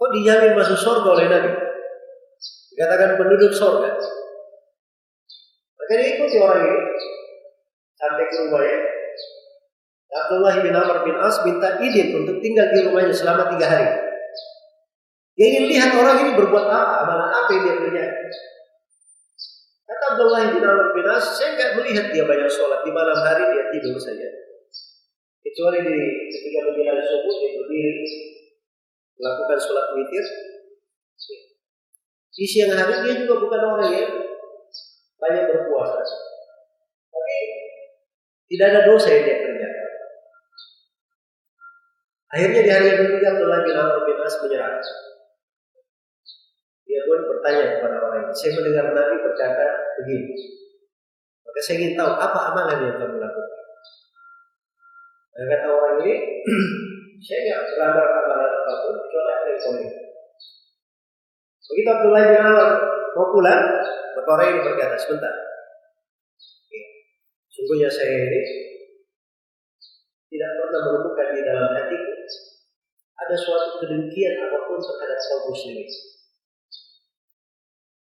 Kok dijamin masuk surga oleh Nabi? Dikatakan penduduk surga. Maka dia ikuti orang ini sampai ke rumahnya. Abdullah bin Amr bin As minta izin untuk tinggal di rumahnya selama tiga hari. Dia ingin lihat orang ini berbuat apa, amalan apa yang dia kerjakan. Kata Abdullah bin Amr bin As, saya nggak melihat dia banyak sholat. Di malam hari dia tidur saja. Kecuali di ketika menjelang subuh dia berdiri melakukan sholat witir. Di siang hari dia juga bukan orang yang banyak berpuasa. Tapi tidak ada dosa yang dia kerjakan. Akhirnya di hari yang ketiga Abdullah bin Amr bin As menyerah. Dia pun bertanya kepada orang ini. Saya mendengar Nabi berkata begini. Maka saya ingin tahu apa amalan yang kamu lakukan. Dan kata orang ini, saya tidak melanggar amalan apa pun kecuali apa yang kau Begitu Abdullah bin Amr mau pulang, maka orang ini berkata, sebentar. Sungguhnya saya ini tidak pernah menemukan di dalam hatiku ada suatu kedengkian apa pun terhadap kaum muslimin.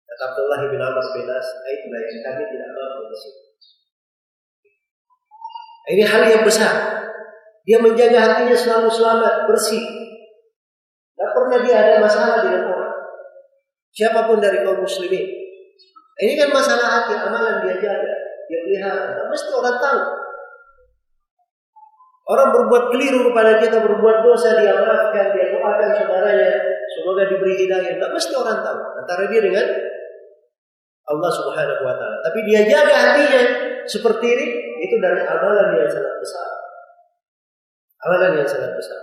Kata Abdullah bin Amr bin As, itulah yang kami tidak mampu di. Ini hal yang besar. Dia menjaga hatinya selalu selamat, bersih. Tidak pernah dia ada masalah dengan orang. Siapa pun dari kaum muslimin. Ini kan masalah hati, amalan dia jaga, dia pelihara. Mesti orang tahu. Orang berbuat keliru kepada kita, berbuat dosa, dia maafkan, dia doakan saudaranya, semoga diberi hidayah. Tak mesti orang tahu antara dia dengan Allah Subhanahu wa taala. Tapi dia jaga hatinya seperti ini, itu dari amalan yang sangat besar. Amalan yang sangat besar.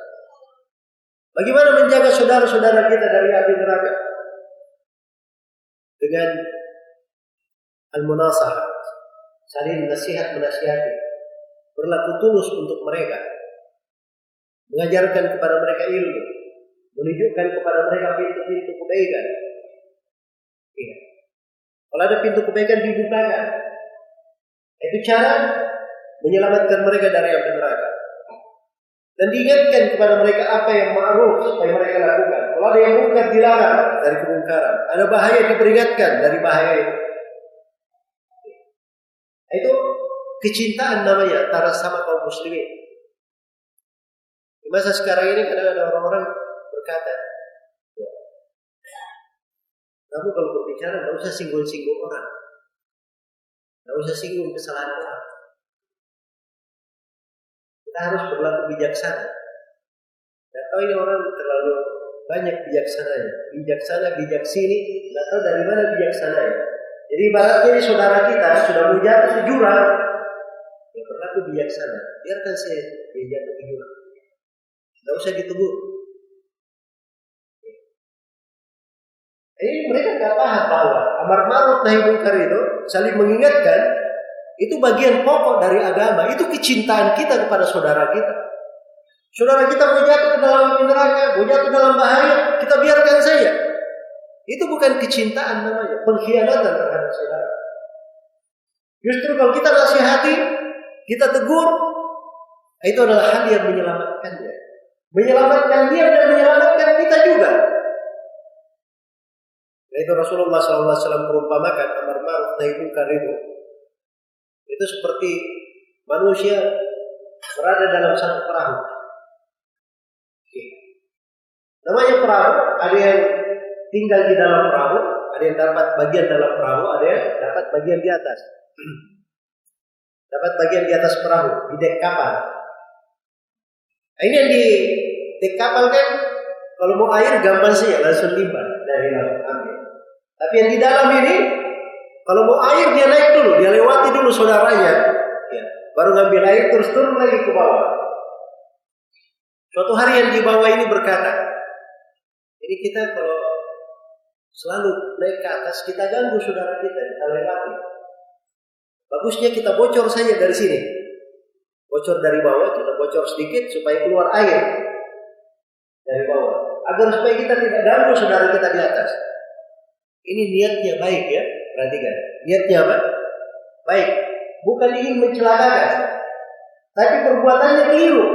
Bagaimana menjaga saudara-saudara kita dari api neraka? Dengan al-munasahah, saling nasihat menasihati, berlaku tulus untuk mereka. mengajarkan kepada mereka ilmu, menunjukkan kepada mereka pintu-pintu kebaikan. Iya. Kalau ada pintu kebaikan dibukakan. Itu cara menyelamatkan mereka dari api neraka. Dan diingatkan kepada mereka apa yang ma'ruf supaya mereka lakukan. Kalau ada yang mungkar dilarang dari kemungkaran. Ada bahaya diperingatkan dari bahaya itu. Itu kecintaan namanya antara sama kaum muslimin. Di masa sekarang ini kadang ada orang-orang berkata, ya, kamu kalau berbicara tidak usah singgung-singgung orang. Tidak usah singgung kesalahan orang. Kita harus berlaku bijaksana. Tidak tahu ini orang terlalu banyak. Bijaksana, bijak sini, tidak tahu dari mana bijaksananya. Jadi ibaratnya ini saudara kita sudah mau jatuh ke jurang, ya berlaku bijaksana. Biarkan saya jatuh ke jurang. Tidak usah ditegur. Ini mereka nggak paham bahwa amar ma'ruf nahi munkar itu saling mengingatkan itu bagian pokok dari agama. Itu kecintaan kita kepada saudara kita. Saudara kita mau jatuh ke dalam neraka, mau jatuh dalam bahaya, kita biarkan saja. Itu bukan kecintaan namanya, pengkhianatan terhadap saudara. Justru kalau kita nasihati, kita tegur, itu adalah hal yang menyelamatkannya. Menyelamatkan dia dan menyelamatkan kita juga. Itu Rasulullah SAW perumpamakan amar ma'ruf nahi munkar itu. Itu seperti manusia berada dalam satu perahu. Namanya perahu, ada yang tinggal di dalam perahu, ada yang dapat bagian dalam perahu, ada yang dapat bagian di atas. dapat bagian di atas perahu, di dek kapal. Nah, ini yang di dek kapal kan kalau mau air gampang sih ya langsung ambil. Tapi yang di dalam ini kalau mau air dia naik dulu, dia lewati dulu saudaranya, ya, baru ngambil air terus turun lagi ke bawah. Suatu hari yang di bawah ini berkata, ini kita kalau selalu naik ke atas, kita ganggu saudara kita, kita lewati. Bagusnya kita bocor saja dari sini. Bocor dari bawah, kita bocor sedikit supaya keluar air dari bawah. Agar supaya kita tidak ganggu saudara kita di atas. Ini niatnya baik ya, perhatikan. Niatnya apa? Baik. Bukan ingin mencelakakan. Tapi perbuatannya keliru.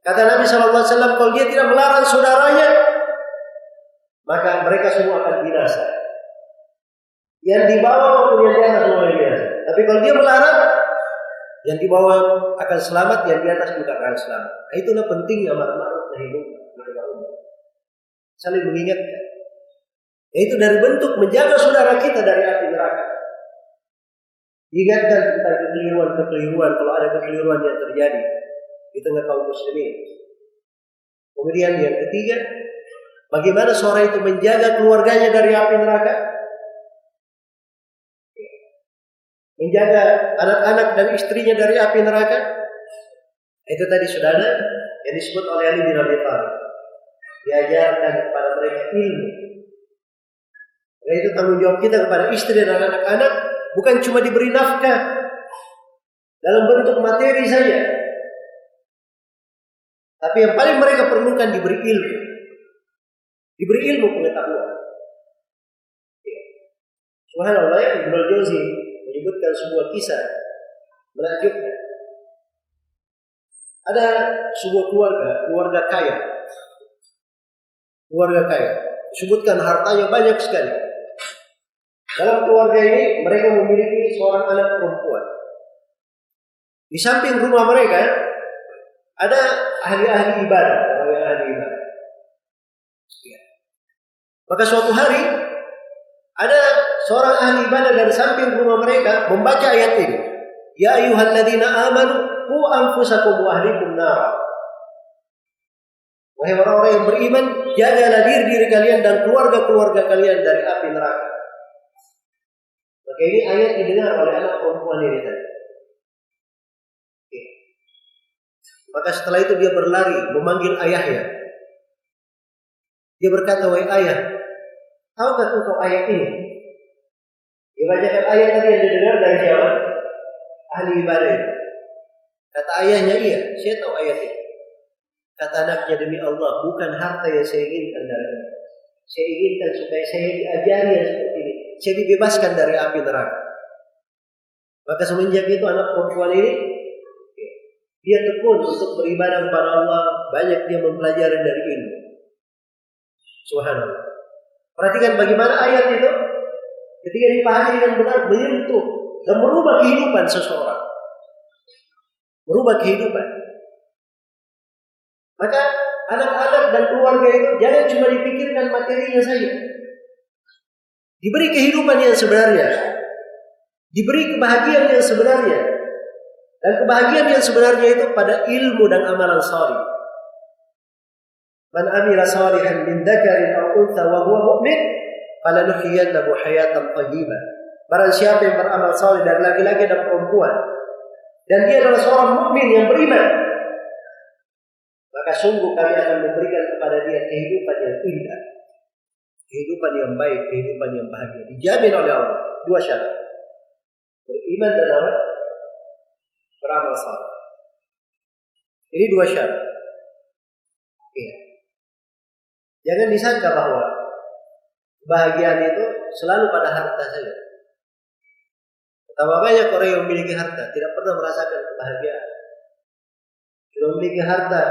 Kata Nabi SAW, kalau dia tidak melarang saudaranya, maka mereka semua akan binasa. Yang di bawah maupun yang di atas semua binasa. Tapi kalau dia melarang, yang di bawah akan selamat, yang di atas juga akan selamat. Nah, itulah pentingnya amar ma'ruf nahi munkar. Saling mengingatkan. Yaitu dari bentuk menjaga saudara kita dari api neraka. Ingatkan tentang kekeliruan-kekeliruan kalau ada kekeliruan yang terjadi di tengah kaum muslimin. Kemudian yang ketiga, bagaimana seorang itu menjaga keluarganya dari api neraka? Menjaga anak-anak dan istrinya dari api neraka? Itu tadi sudah ada yang disebut oleh Ali bin Abi Thalib. Diajarkan kepada mereka ilmu. Dan itu tanggung jawab kita kepada istri dan anak-anak bukan cuma diberi nafkah dalam bentuk materi saja. Tapi yang paling mereka perlukan diberi ilmu. Diberi ilmu pengetahuan. Ya. Subhanallah ya, Ibnu Jauzi menyebutkan sebuah kisah menakjubkan. Ada sebuah keluarga, keluarga kaya. Keluarga kaya. Sebutkan hartanya banyak sekali. Dalam keluarga ini mereka memiliki seorang anak perempuan. Di samping rumah mereka ada ahli-ahli ibadah, orang yang ahli ibadah. Ya. Maka suatu hari ada seorang ahli ibadah dari samping rumah mereka membaca ayat ini. Ya ayyuhalladzina amanu qu anfusakum wa ahlikum nar. Wahai orang-orang yang beriman, jagalah diri diri kalian dan keluarga-keluarga kalian dari api neraka. Maka ini ayat didengar oleh anak perempuan ini tadi. Maka setelah itu dia berlari memanggil ayahnya. Dia berkata, wahai ayah, tahukah engkau ayat ini? Dia bacakan ayat tadi yang didengar dari siapa? Ahli ibadah. Kata ayahnya, iya, saya tahu ayat ini. Kata anaknya demi Allah, bukan harta yang saya inginkan dari. Saya inginkan supaya saya diajari yang. Saya dibebaskan dari api neraka. Maka semenjak itu anak perempuan ini dia tekun untuk beribadah kepada Allah. Banyak dia mempelajari dari ilmu. Subhanallah. Perhatikan bagaimana ayat itu ketika dipahami dengan benar menyentuh dan merubah kehidupan seseorang. Merubah kehidupan. Maka anak-anak dan keluarga itu jangan cuma dipikirkan materinya saja. Diberi kehidupan yang sebenarnya. Diberi kebahagiaan yang sebenarnya. Dan kebahagiaan yang sebenarnya itu pada ilmu dan amalan salih. Man amila salihan min dzakarin aw untha wa huwa mu'min falanuhyiyannahu hayatan thayyibah. Barang siapa yang beramal saleh dari laki-laki dan perempuan dan dia adalah seorang mukmin yang beriman, maka sungguh kami akan memberikan kepada dia kehidupan yang indah, kehidupan yang baik, kehidupan yang bahagia. Dijamin oleh Allah. Dua syarat. Beriman dan apa? Beramal saleh. Ini dua syarat. Iya. Jangan disangka bahwa kebahagiaan itu selalu pada harta saja. Betapa banyak orang yang memiliki harta tidak pernah merasakan kebahagiaan. Sudah memiliki harta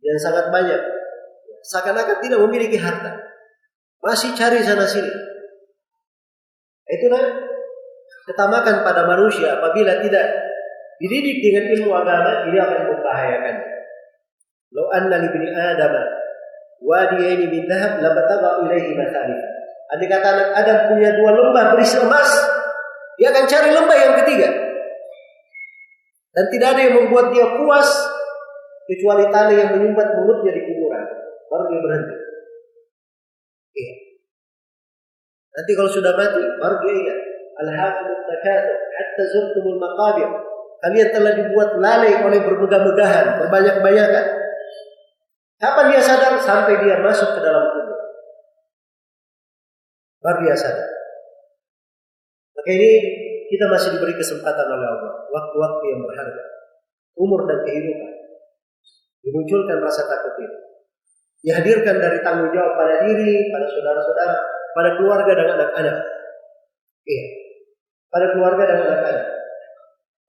yang sangat banyak, seakan-akan tidak memiliki harta, masih cari sana sini. Itulah ketamakan pada manusia apabila tidak dididik dengan ilmu agama ini akan membahayakan. Lo anna li bini Adam wadiyaini min dhahab labataga ilaihi mathalif. Andai kata anak Adam punya dua lembah berisi emas, dia akan cari lembah yang ketiga. Dan tidak ada yang membuat dia puas kecuali tanah yang menyumbat mulutnya di kuburan. Baru dia berhenti. Nanti kalau sudah mati, baru dia ingat. Alhamdulillah takatsur hatta zurtumul maqabir. Kalian telah dibuat lalai oleh bermegah-megahan, berbanyak-banyakan. Kapan dia sadar? Sampai dia masuk ke dalam kubur. Baru dia sadar. Maka ini kita masih diberi kesempatan oleh Allah. Waktu-waktu yang berharga. Umur dan kehidupan. Dimunculkan rasa takut ini. Dihadirkan dari tanggung jawab pada diri, pada saudara-saudara, pada keluarga dan anak-anak. Iya. Pada keluarga dan anak-anak.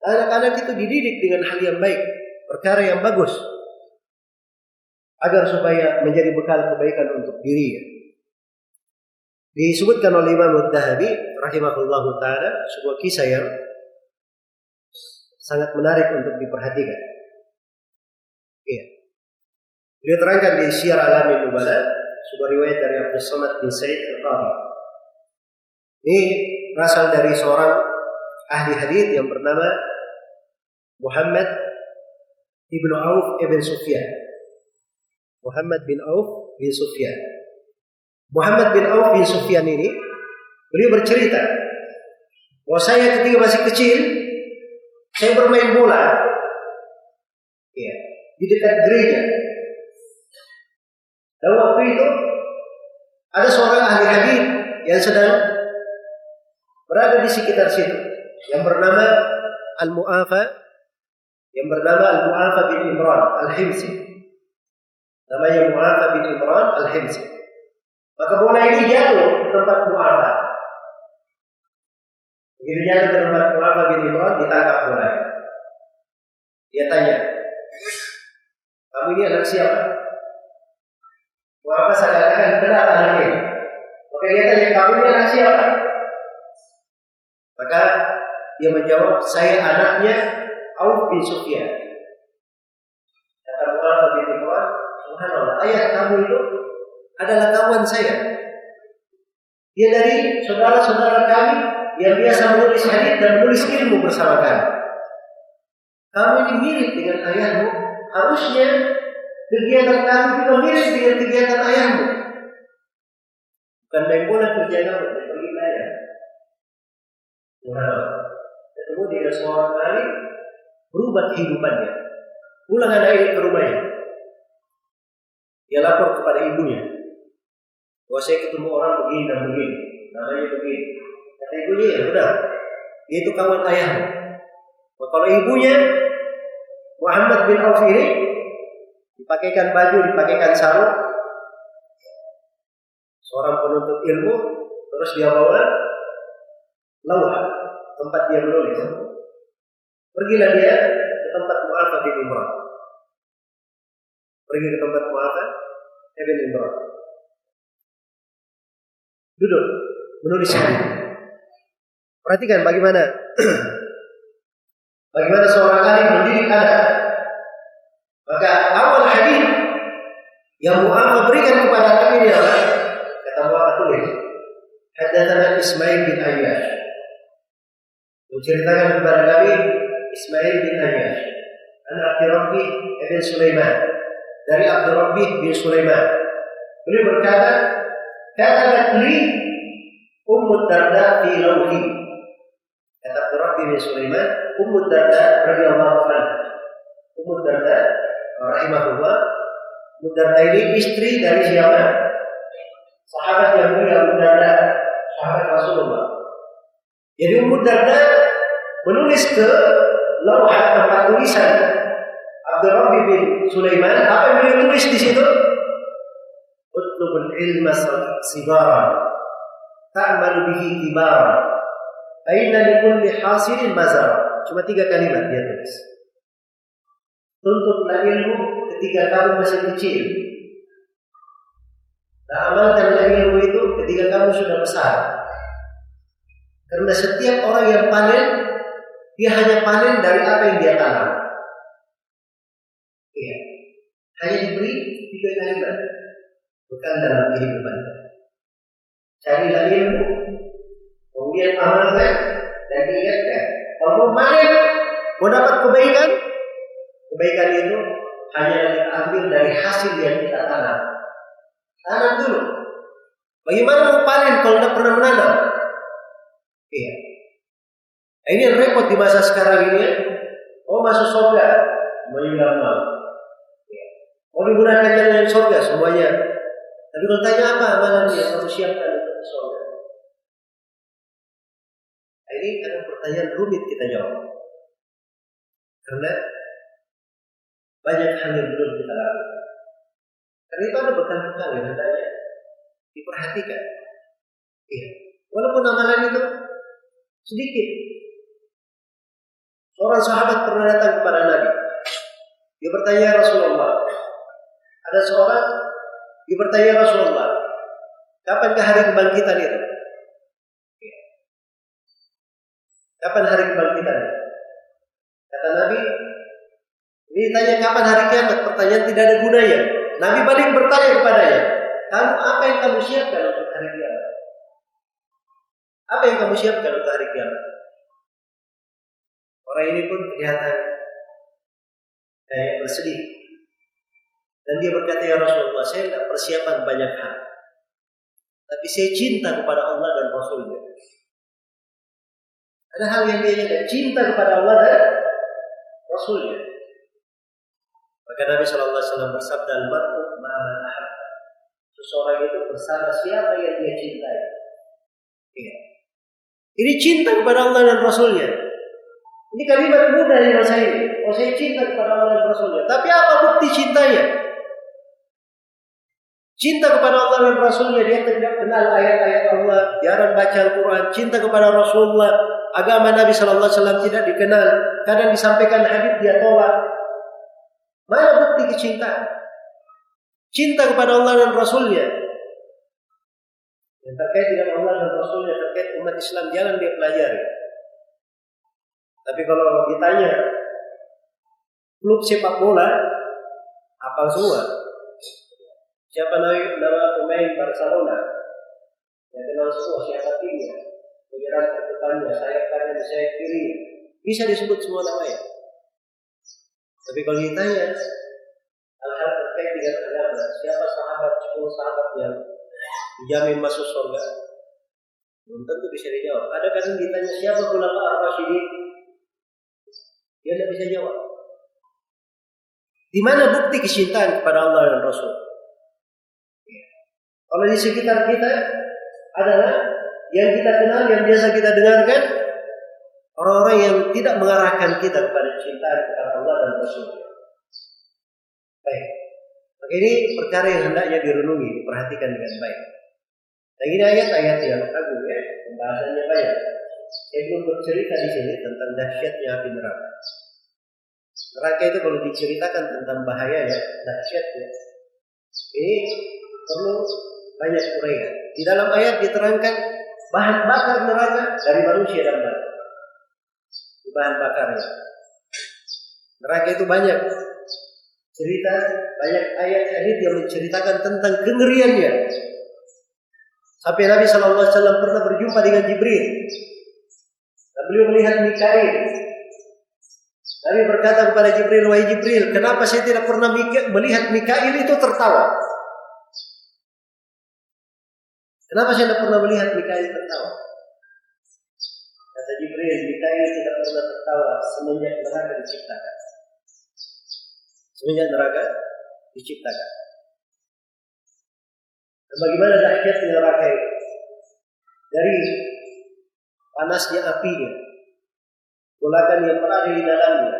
Anak-anak itu dididik dengan hal yang baik. Perkara yang bagus agar supaya menjadi bekal kebaikan untuk dirinya. Disebutkan oleh Imam Al-Dahabi rahimahullah taala sebuah kisah yang sangat menarik untuk diperhatikan. Iya. Dia terangkan di Syiar Alamin Nubala sebuah riwayat dari Abdul Somad bin Said Al-Qadhi. Ini berasal dari seorang ahli hadis yang bernama Muhammad ibnu Auf ibn Sufyan. Muhammad bin Auf bin Sufyan. Muhammad bin Auf bin Sufyan ini beliau bercerita bahwa saya ketika masih kecil saya bermain bola ya, di dekat gereja. Dan waktu itu ada seorang ahli hadis yang sedang berada di sekitar situ yang bernama Al-Mu'afa yang bernama Al-Mu'afa bin Imran Al-Himsi namanya Mu'afa bin Imran Al-Himsi. Maka bola ini jatuh ke tempat Mu'afa. Begitu jatuh ke tempat Mu'afa bin Imran, ditangkap bola. Dia tanya, kamu ini anak siapa? Mu'afa saya katakan benar anak ini. Maka dia tanya, kamu ini anak siapa? Maka dia menjawab, saya anaknya Auf bin Sufyan. Ayah kamu itu adalah kawan saya. Dia dari saudara-saudara kami yang biasa menulis hadis dan menulis ilmu bersama kami. Kamu ini mirip dengan ayahmu. Harusnya kegiatan kamu juga mirip dengan kegiatan ayahmu. Bukan main bola kerja kamu, pergi belajar. Wow. Ketemu dia seorang kali berubah kehidupannya. Pulang ini ke rumahnya. Dia lapor kepada ibunya. Bahwa saya ketemu orang begini dan begini. Namanya begini. Kata ibunya, ya udah. Dia itu kawan ayahmu. Kalau ibunya Muhammad bin Auf ini dipakaikan baju, dipakaikan sarung. Seorang penuntut ilmu terus dia bawa lauha tempat dia menulis. Pergilah dia ke tempat Mu'afa bin Imran. Pergi ke tempat Mu'afa bin Imran. Duduk, menulis. Perhatikan bagaimana bagaimana seorang alim mendidik anak. Maka yang Muhammad berikan kepada kami ini adalah kata Muhammad tulis. Hadatsana Ismail bin Ayyash. Menceritakan kepada kami Ismail bin Ayyash. Anak Abdurrabbi bin Sulaiman. Dari Abdurrabbi bin Sulaiman. Beliau berkata, Katakan li Ummu Darda fi lauhi. Kata Abdurrabbi bin Sulaiman, Ummu Darda radhiyallahu anha. Ummu Darda rahimahullah. Ummu Darda ini istri dari siapa? Sahabat yang mulia Darda, sahabat Rasulullah. Jadi Darda menulis ke lauhat tempat tulisan Abdurrabbi bin Sulaiman, apa yang beliau tulis di situ? Utlubul ilma sigara ta'malu bihi kibara aina likulli hasilin mazar cuma tiga kalimat dia tulis tuntutlah ilmu ketika kamu masih kecil. Dan amalkanlah ilmu itu ketika kamu sudah besar. Karena setiap orang yang panen dia hanya panen dari apa yang dia tanam. Iya. Hanya diberi tiga kalimat bukan dalam kehidupan. Carilah ilmu. Kemudian amalkan dan niatkan kalau mau panen mau dapat kebaikan kebaikan itu hanya kita ambil dari hasil yang kita tanam. Tanam dulu. Bagaimana mau panen kalau tidak pernah menanam? Iya. Nah, ini repot di masa sekarang ini. Oh masuk surga? Semuanya mau iya. mau digunakan jalan surga? Semuanya. Tapi kalau tanya apa amalan yang kamu siapkan untuk surga? Nah, ini kadang pertanyaan rumit kita jawab. Karena banyak hal yang belum kita lakukan. Karena itu ada bekal-bekal yang hendaknya diperhatikan. Iya. Walaupun amalan itu sedikit. Seorang sahabat pernah datang kepada Nabi. Dia bertanya Rasulullah, ada seorang dia bertanya Rasulullah, kapan hari kebangkitan itu? Kapan hari kebangkitan? Kata Nabi, ini tanya kapan hari kiamat? Pertanyaan tidak ada gunanya. Nabi balik bertanya kepadanya, kamu apa yang kamu siapkan untuk hari kiamat? Apa yang kamu siapkan untuk hari kiamat? Orang ini pun kelihatan kayak bersedih. Dan dia berkata, ya Rasulullah, saya tidak persiapan banyak hal. Tapi saya cinta kepada Allah dan Rasulnya. Ada hal yang dia tidak cinta kepada Allah dan Rasulnya. Maka Nabi Shallallahu Alaihi Wasallam bersabda, "Al-mar'u ma'aman Seseorang itu bersama siapa yang dia cintai. Iya. Ini cinta kepada Allah dan Rasulnya. Ini kalimat mudah di masa ini. Oh saya cinta kepada Allah dan Rasulnya. Tapi apa bukti cintanya? Cinta kepada Allah dan Rasulnya dia tidak kenal ayat-ayat Allah, jarang baca Al-Quran. Cinta kepada Rasulullah, agama Nabi Shallallahu Alaihi Wasallam tidak dikenal. Kadang disampaikan hadis dia tolak. Mana bukti kecintaan? Cinta kepada Allah dan Rasulnya. Yang terkait dengan Allah dan Rasulnya, terkait umat Islam, jangan dia pelajari. Tapi kalau ditanya, klub sepak bola, apa semua? Siapa nama, pemain Barcelona? Yang kenal semua siapa timnya, penyerang terdepannya, sayap kanan, sayap kiri, bisa disebut semua namanya. Tapi kalau ditanya hal-hal terkait dengan agama, siapa sahabat, sepuluh sahabat yang dijamin masuk surga? Belum tentu bisa dijawab. Ada kadang ditanya siapa ulama ar-rasyidin? Dia tidak bisa jawab. Di mana bukti kecintaan kepada Allah dan Rasul? Kalau di sekitar kita adalah yang kita kenal, yang biasa kita dengarkan, orang-orang yang tidak mengarahkan kita kepada cinta kepada Allah dan Rasul. Baik. Ini perkara yang hendaknya direnungi, diperhatikan dengan baik. Dan ini ayat-ayat yang agung ya, pembahasannya banyak. Saya bercerita di sini tentang dahsyatnya api neraka. Neraka itu kalau diceritakan tentang bahaya ya, dahsyatnya. Ini perlu banyak uraian. Di dalam ayat diterangkan bahan bakar neraka dari manusia dan batu. Bahan bakarnya. Neraka itu banyak cerita, banyak ayat-ayat yang menceritakan tentang kengeriannya. Sampai Nabi Shallallahu Alaihi Wasallam pernah berjumpa dengan Jibril. Dan beliau melihat Mikail. Nabi berkata kepada Jibril, wahai Jibril, kenapa saya tidak pernah melihat Mikail itu tertawa? Kenapa saya tidak pernah melihat Mikail tertawa? Jibril, Mikail tidak pernah tertawa semenjak neraka diciptakan. Semenjak neraka diciptakan. Dan bagaimana dahsyatnya neraka itu? Dari panasnya apinya, golakan yang berada di dalamnya,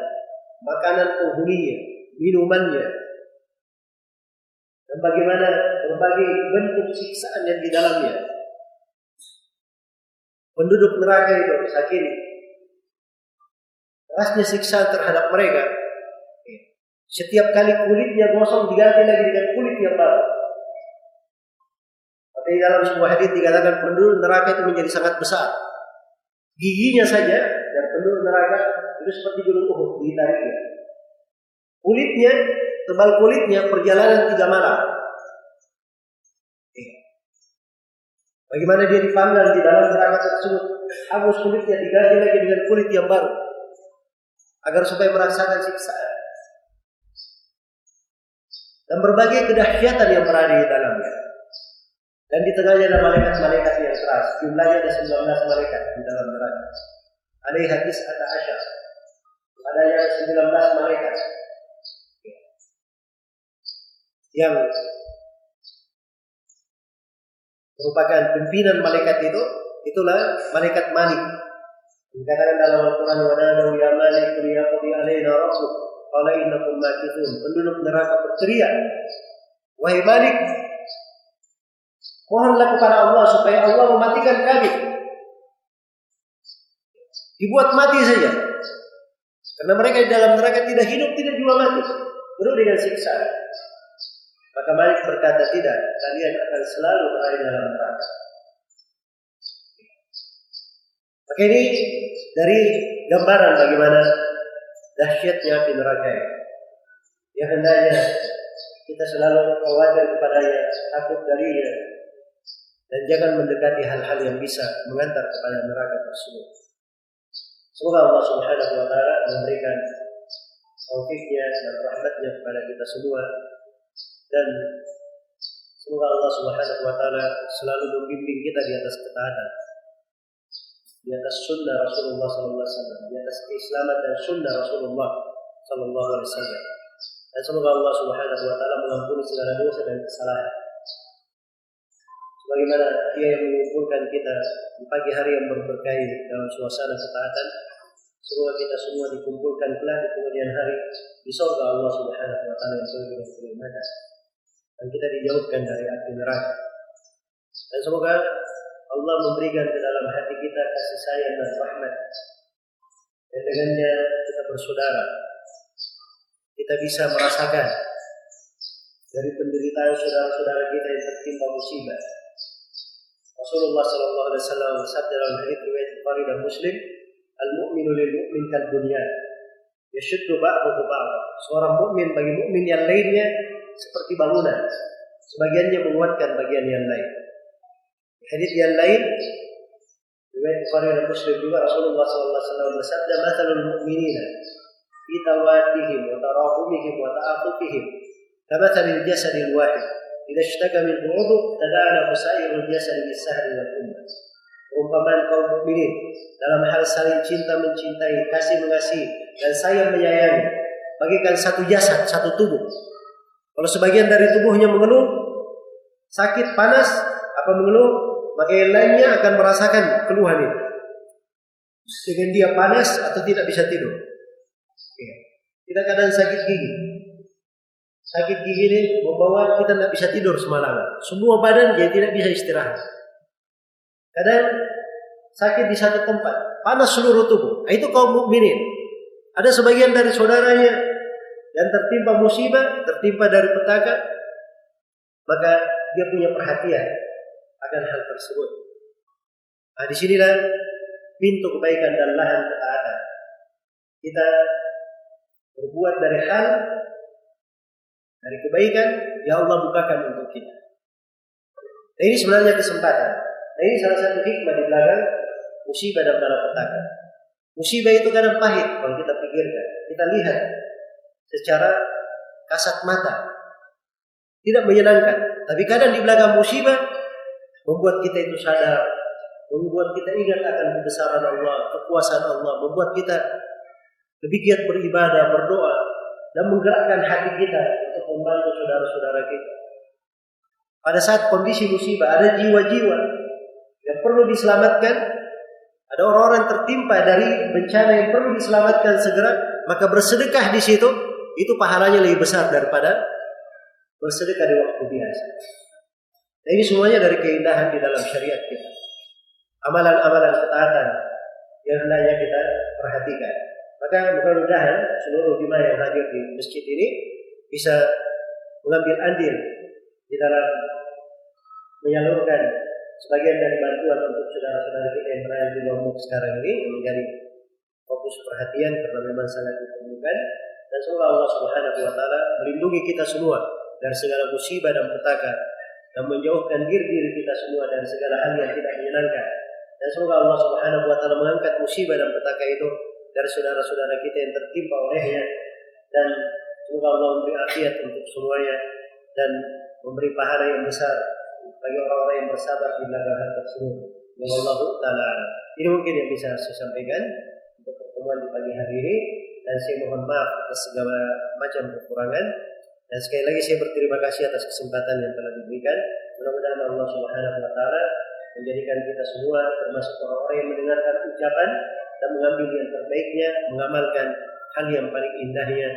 makanan penghuninya, minumannya, dan bagaimana berbagai bentuk siksaan yang di dalamnya. Penduduk neraka itu sakit. Kerasnya siksaan terhadap mereka. Setiap kali kulitnya gosong diganti lagi dengan kulit yang baru. Tapi dalam sebuah hadis dikatakan penduduk neraka itu menjadi sangat besar. Giginya saja dan penduduk neraka itu seperti gunung Uhud ditariknya. Kulitnya, tebal kulitnya perjalanan tiga malam. Bagaimana dia dipanggang di dalam neraka tersebut? Hangus kulitnya diganti lagi dengan kulit yang baru. Agar supaya merasakan siksaan. Dan berbagai kedahsyatan yang berada di dalamnya. Dan di tengahnya ada malaikat-malaikat yang keras. Jumlahnya ada 19 malaikat di dalam neraka. Ada hadis ada asyar. Ada yang 19 malaikat. Yang merupakan pimpinan malaikat itu itulah malaikat Malik. Dikatakan dalam Al-Quran wa nadu ya Malik liyaqdi alaina rabbuk qala innakum makithun. Penduduk neraka berteriak, "Wahai Malik, mohonlah kepada Allah supaya Allah mematikan kami." Dibuat mati saja. Karena mereka di dalam neraka tidak hidup, tidak juga mati. Penuh dengan siksa. Maka Malik berkata, tidak, kalian akan selalu berada dalam neraka. Maka ini dari gambaran bagaimana dahsyatnya api neraka ini. Yang hendaknya kita selalu khawatir kepadanya, takut darinya, dan jangan mendekati hal-hal yang bisa mengantar kepada neraka tersebut. Semoga Allah Subhanahu wa taala memberikan taufiknya dan rahmatnya kepada kita semua dan semoga Allah Subhanahu wa taala selalu membimbing kita di atas ketaatan di atas sunnah Rasulullah sallallahu alaihi wasallam di atas keislaman dan sunnah Rasulullah sallallahu alaihi wasallam. Dan semoga Allah Subhanahu wa taala mengampuni segala dosa dan kesalahan. Sebagaimana dia yang mengumpulkan kita di pagi hari yang berberkahi dalam suasana ketaatan semoga kita semua dikumpulkan kelak di kemudian hari di surga Allah Subhanahu wa taala yang dengan dan kita dijauhkan dari api neraka. Dan semoga Allah memberikan ke dalam hati kita kasih sayang dan rahmat. Dan dengannya kita bersaudara. Kita bisa merasakan dari penderitaan saudara-saudara kita yang tertimpa musibah. Rasulullah Sallallahu Alaihi Wasallam bersabda dalam hadis riwayat Bukhari dan Muslim, "Al-mu'minu lil mu'min kal bunyan, yashuddu ba'dahu ba'da." Seorang mukmin bagi mukmin yang lainnya seperti bangunan. Sebagiannya menguatkan bagian yang lain. Hadis yang lain riwayat Bukhari dan Muslim juga Rasulullah SAW bersabda, "Matsalul mu'minina fi tawadihim wa tarahumihim wa ta'atufihim kamatsalil jasadil wahid idza ishtaka min 'udhu tada'ala sairul jasad bis-sahri wal umma." Umpamaan kaum mukminin dalam hal saling cinta mencintai, kasih mengasihi dan sayang menyayangi bagikan satu jasad, satu tubuh kalau sebagian dari tubuhnya mengeluh, sakit, panas, apa mengeluh, maka yang lainnya akan merasakan keluhan itu. Dengan dia panas atau tidak bisa tidur. Ya. Kita kadang sakit gigi. sakit gigi ini membawa kita tidak bisa tidur semalam. Semua badan dia tidak bisa istirahat. Kadang sakit di satu tempat, panas seluruh tubuh. Nah, itu kaum mukminin. Ada sebagian dari saudaranya yang tertimpa musibah, tertimpa dari petaka, maka dia punya perhatian akan hal tersebut. Nah, di sinilah pintu kebaikan dan lahan ketaatan. Kita berbuat dari hal dari kebaikan ya Allah bukakan untuk kita. Nah, ini sebenarnya kesempatan. Nah, ini salah satu hikmah di belakang musibah dan petaka. Musibah itu kadang pahit kalau kita pikirkan. Kita lihat secara kasat mata. Tidak menyenangkan. Tapi kadang di belakang musibah membuat kita itu sadar, membuat kita ingat akan kebesaran Allah, kekuasaan Allah, membuat kita lebih giat beribadah, berdoa, dan menggerakkan hati kita untuk membantu saudara-saudara kita. Pada saat kondisi musibah, ada jiwa-jiwa yang perlu diselamatkan, ada orang-orang tertimpa dari bencana yang perlu diselamatkan segera, maka bersedekah di situ, itu pahalanya lebih besar daripada bersedekah di waktu biasa. Nah, ini semuanya dari keindahan di dalam syariat kita. Amalan-amalan ketaatan yang hendaknya kita perhatikan. Maka mudah-mudahan seluruh jemaah yang hadir di masjid ini bisa mengambil andil di dalam menyalurkan sebagian dari bantuan untuk saudara-saudara kita yang berada di Lombok sekarang ini menjadi fokus perhatian karena memang sangat diperlukan dan semoga Allah Subhanahu wa taala melindungi kita semua dari segala musibah dan petaka dan menjauhkan diri diri kita semua dari segala hal yang tidak menyenangkan dan semoga Allah Subhanahu wa taala mengangkat musibah dan petaka itu dari saudara-saudara kita yang tertimpa olehnya dan semoga Allah memberi afiat untuk semuanya dan memberi pahala yang besar bagi orang-orang yang bersabar di belakang hal tersebut. Allah taala. Ini mungkin yang bisa saya sampaikan untuk pertemuan di pagi hari ini dan saya mohon maaf atas segala macam kekurangan dan sekali lagi saya berterima kasih atas kesempatan yang telah diberikan. Mudah-mudahan Allah Subhanahu wa taala menjadikan kita semua termasuk orang-orang yang mendengarkan ucapan dan mengambil yang terbaiknya, mengamalkan hal yang paling indahnya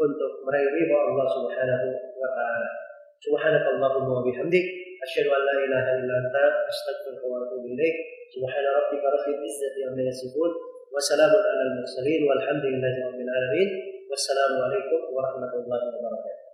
untuk meraih ridha Allah Subhanahu wa taala. Subhanakallahumma wa bihamdik asyhadu an la ilaha illa anta astaghfiruka wa atubu ilaik. Subhana rabbika rabbil izzati amma yasifun وسلام على المرسلين والحمد لله رب العالمين. والسلام عليكم ورحمة الله وبركاته.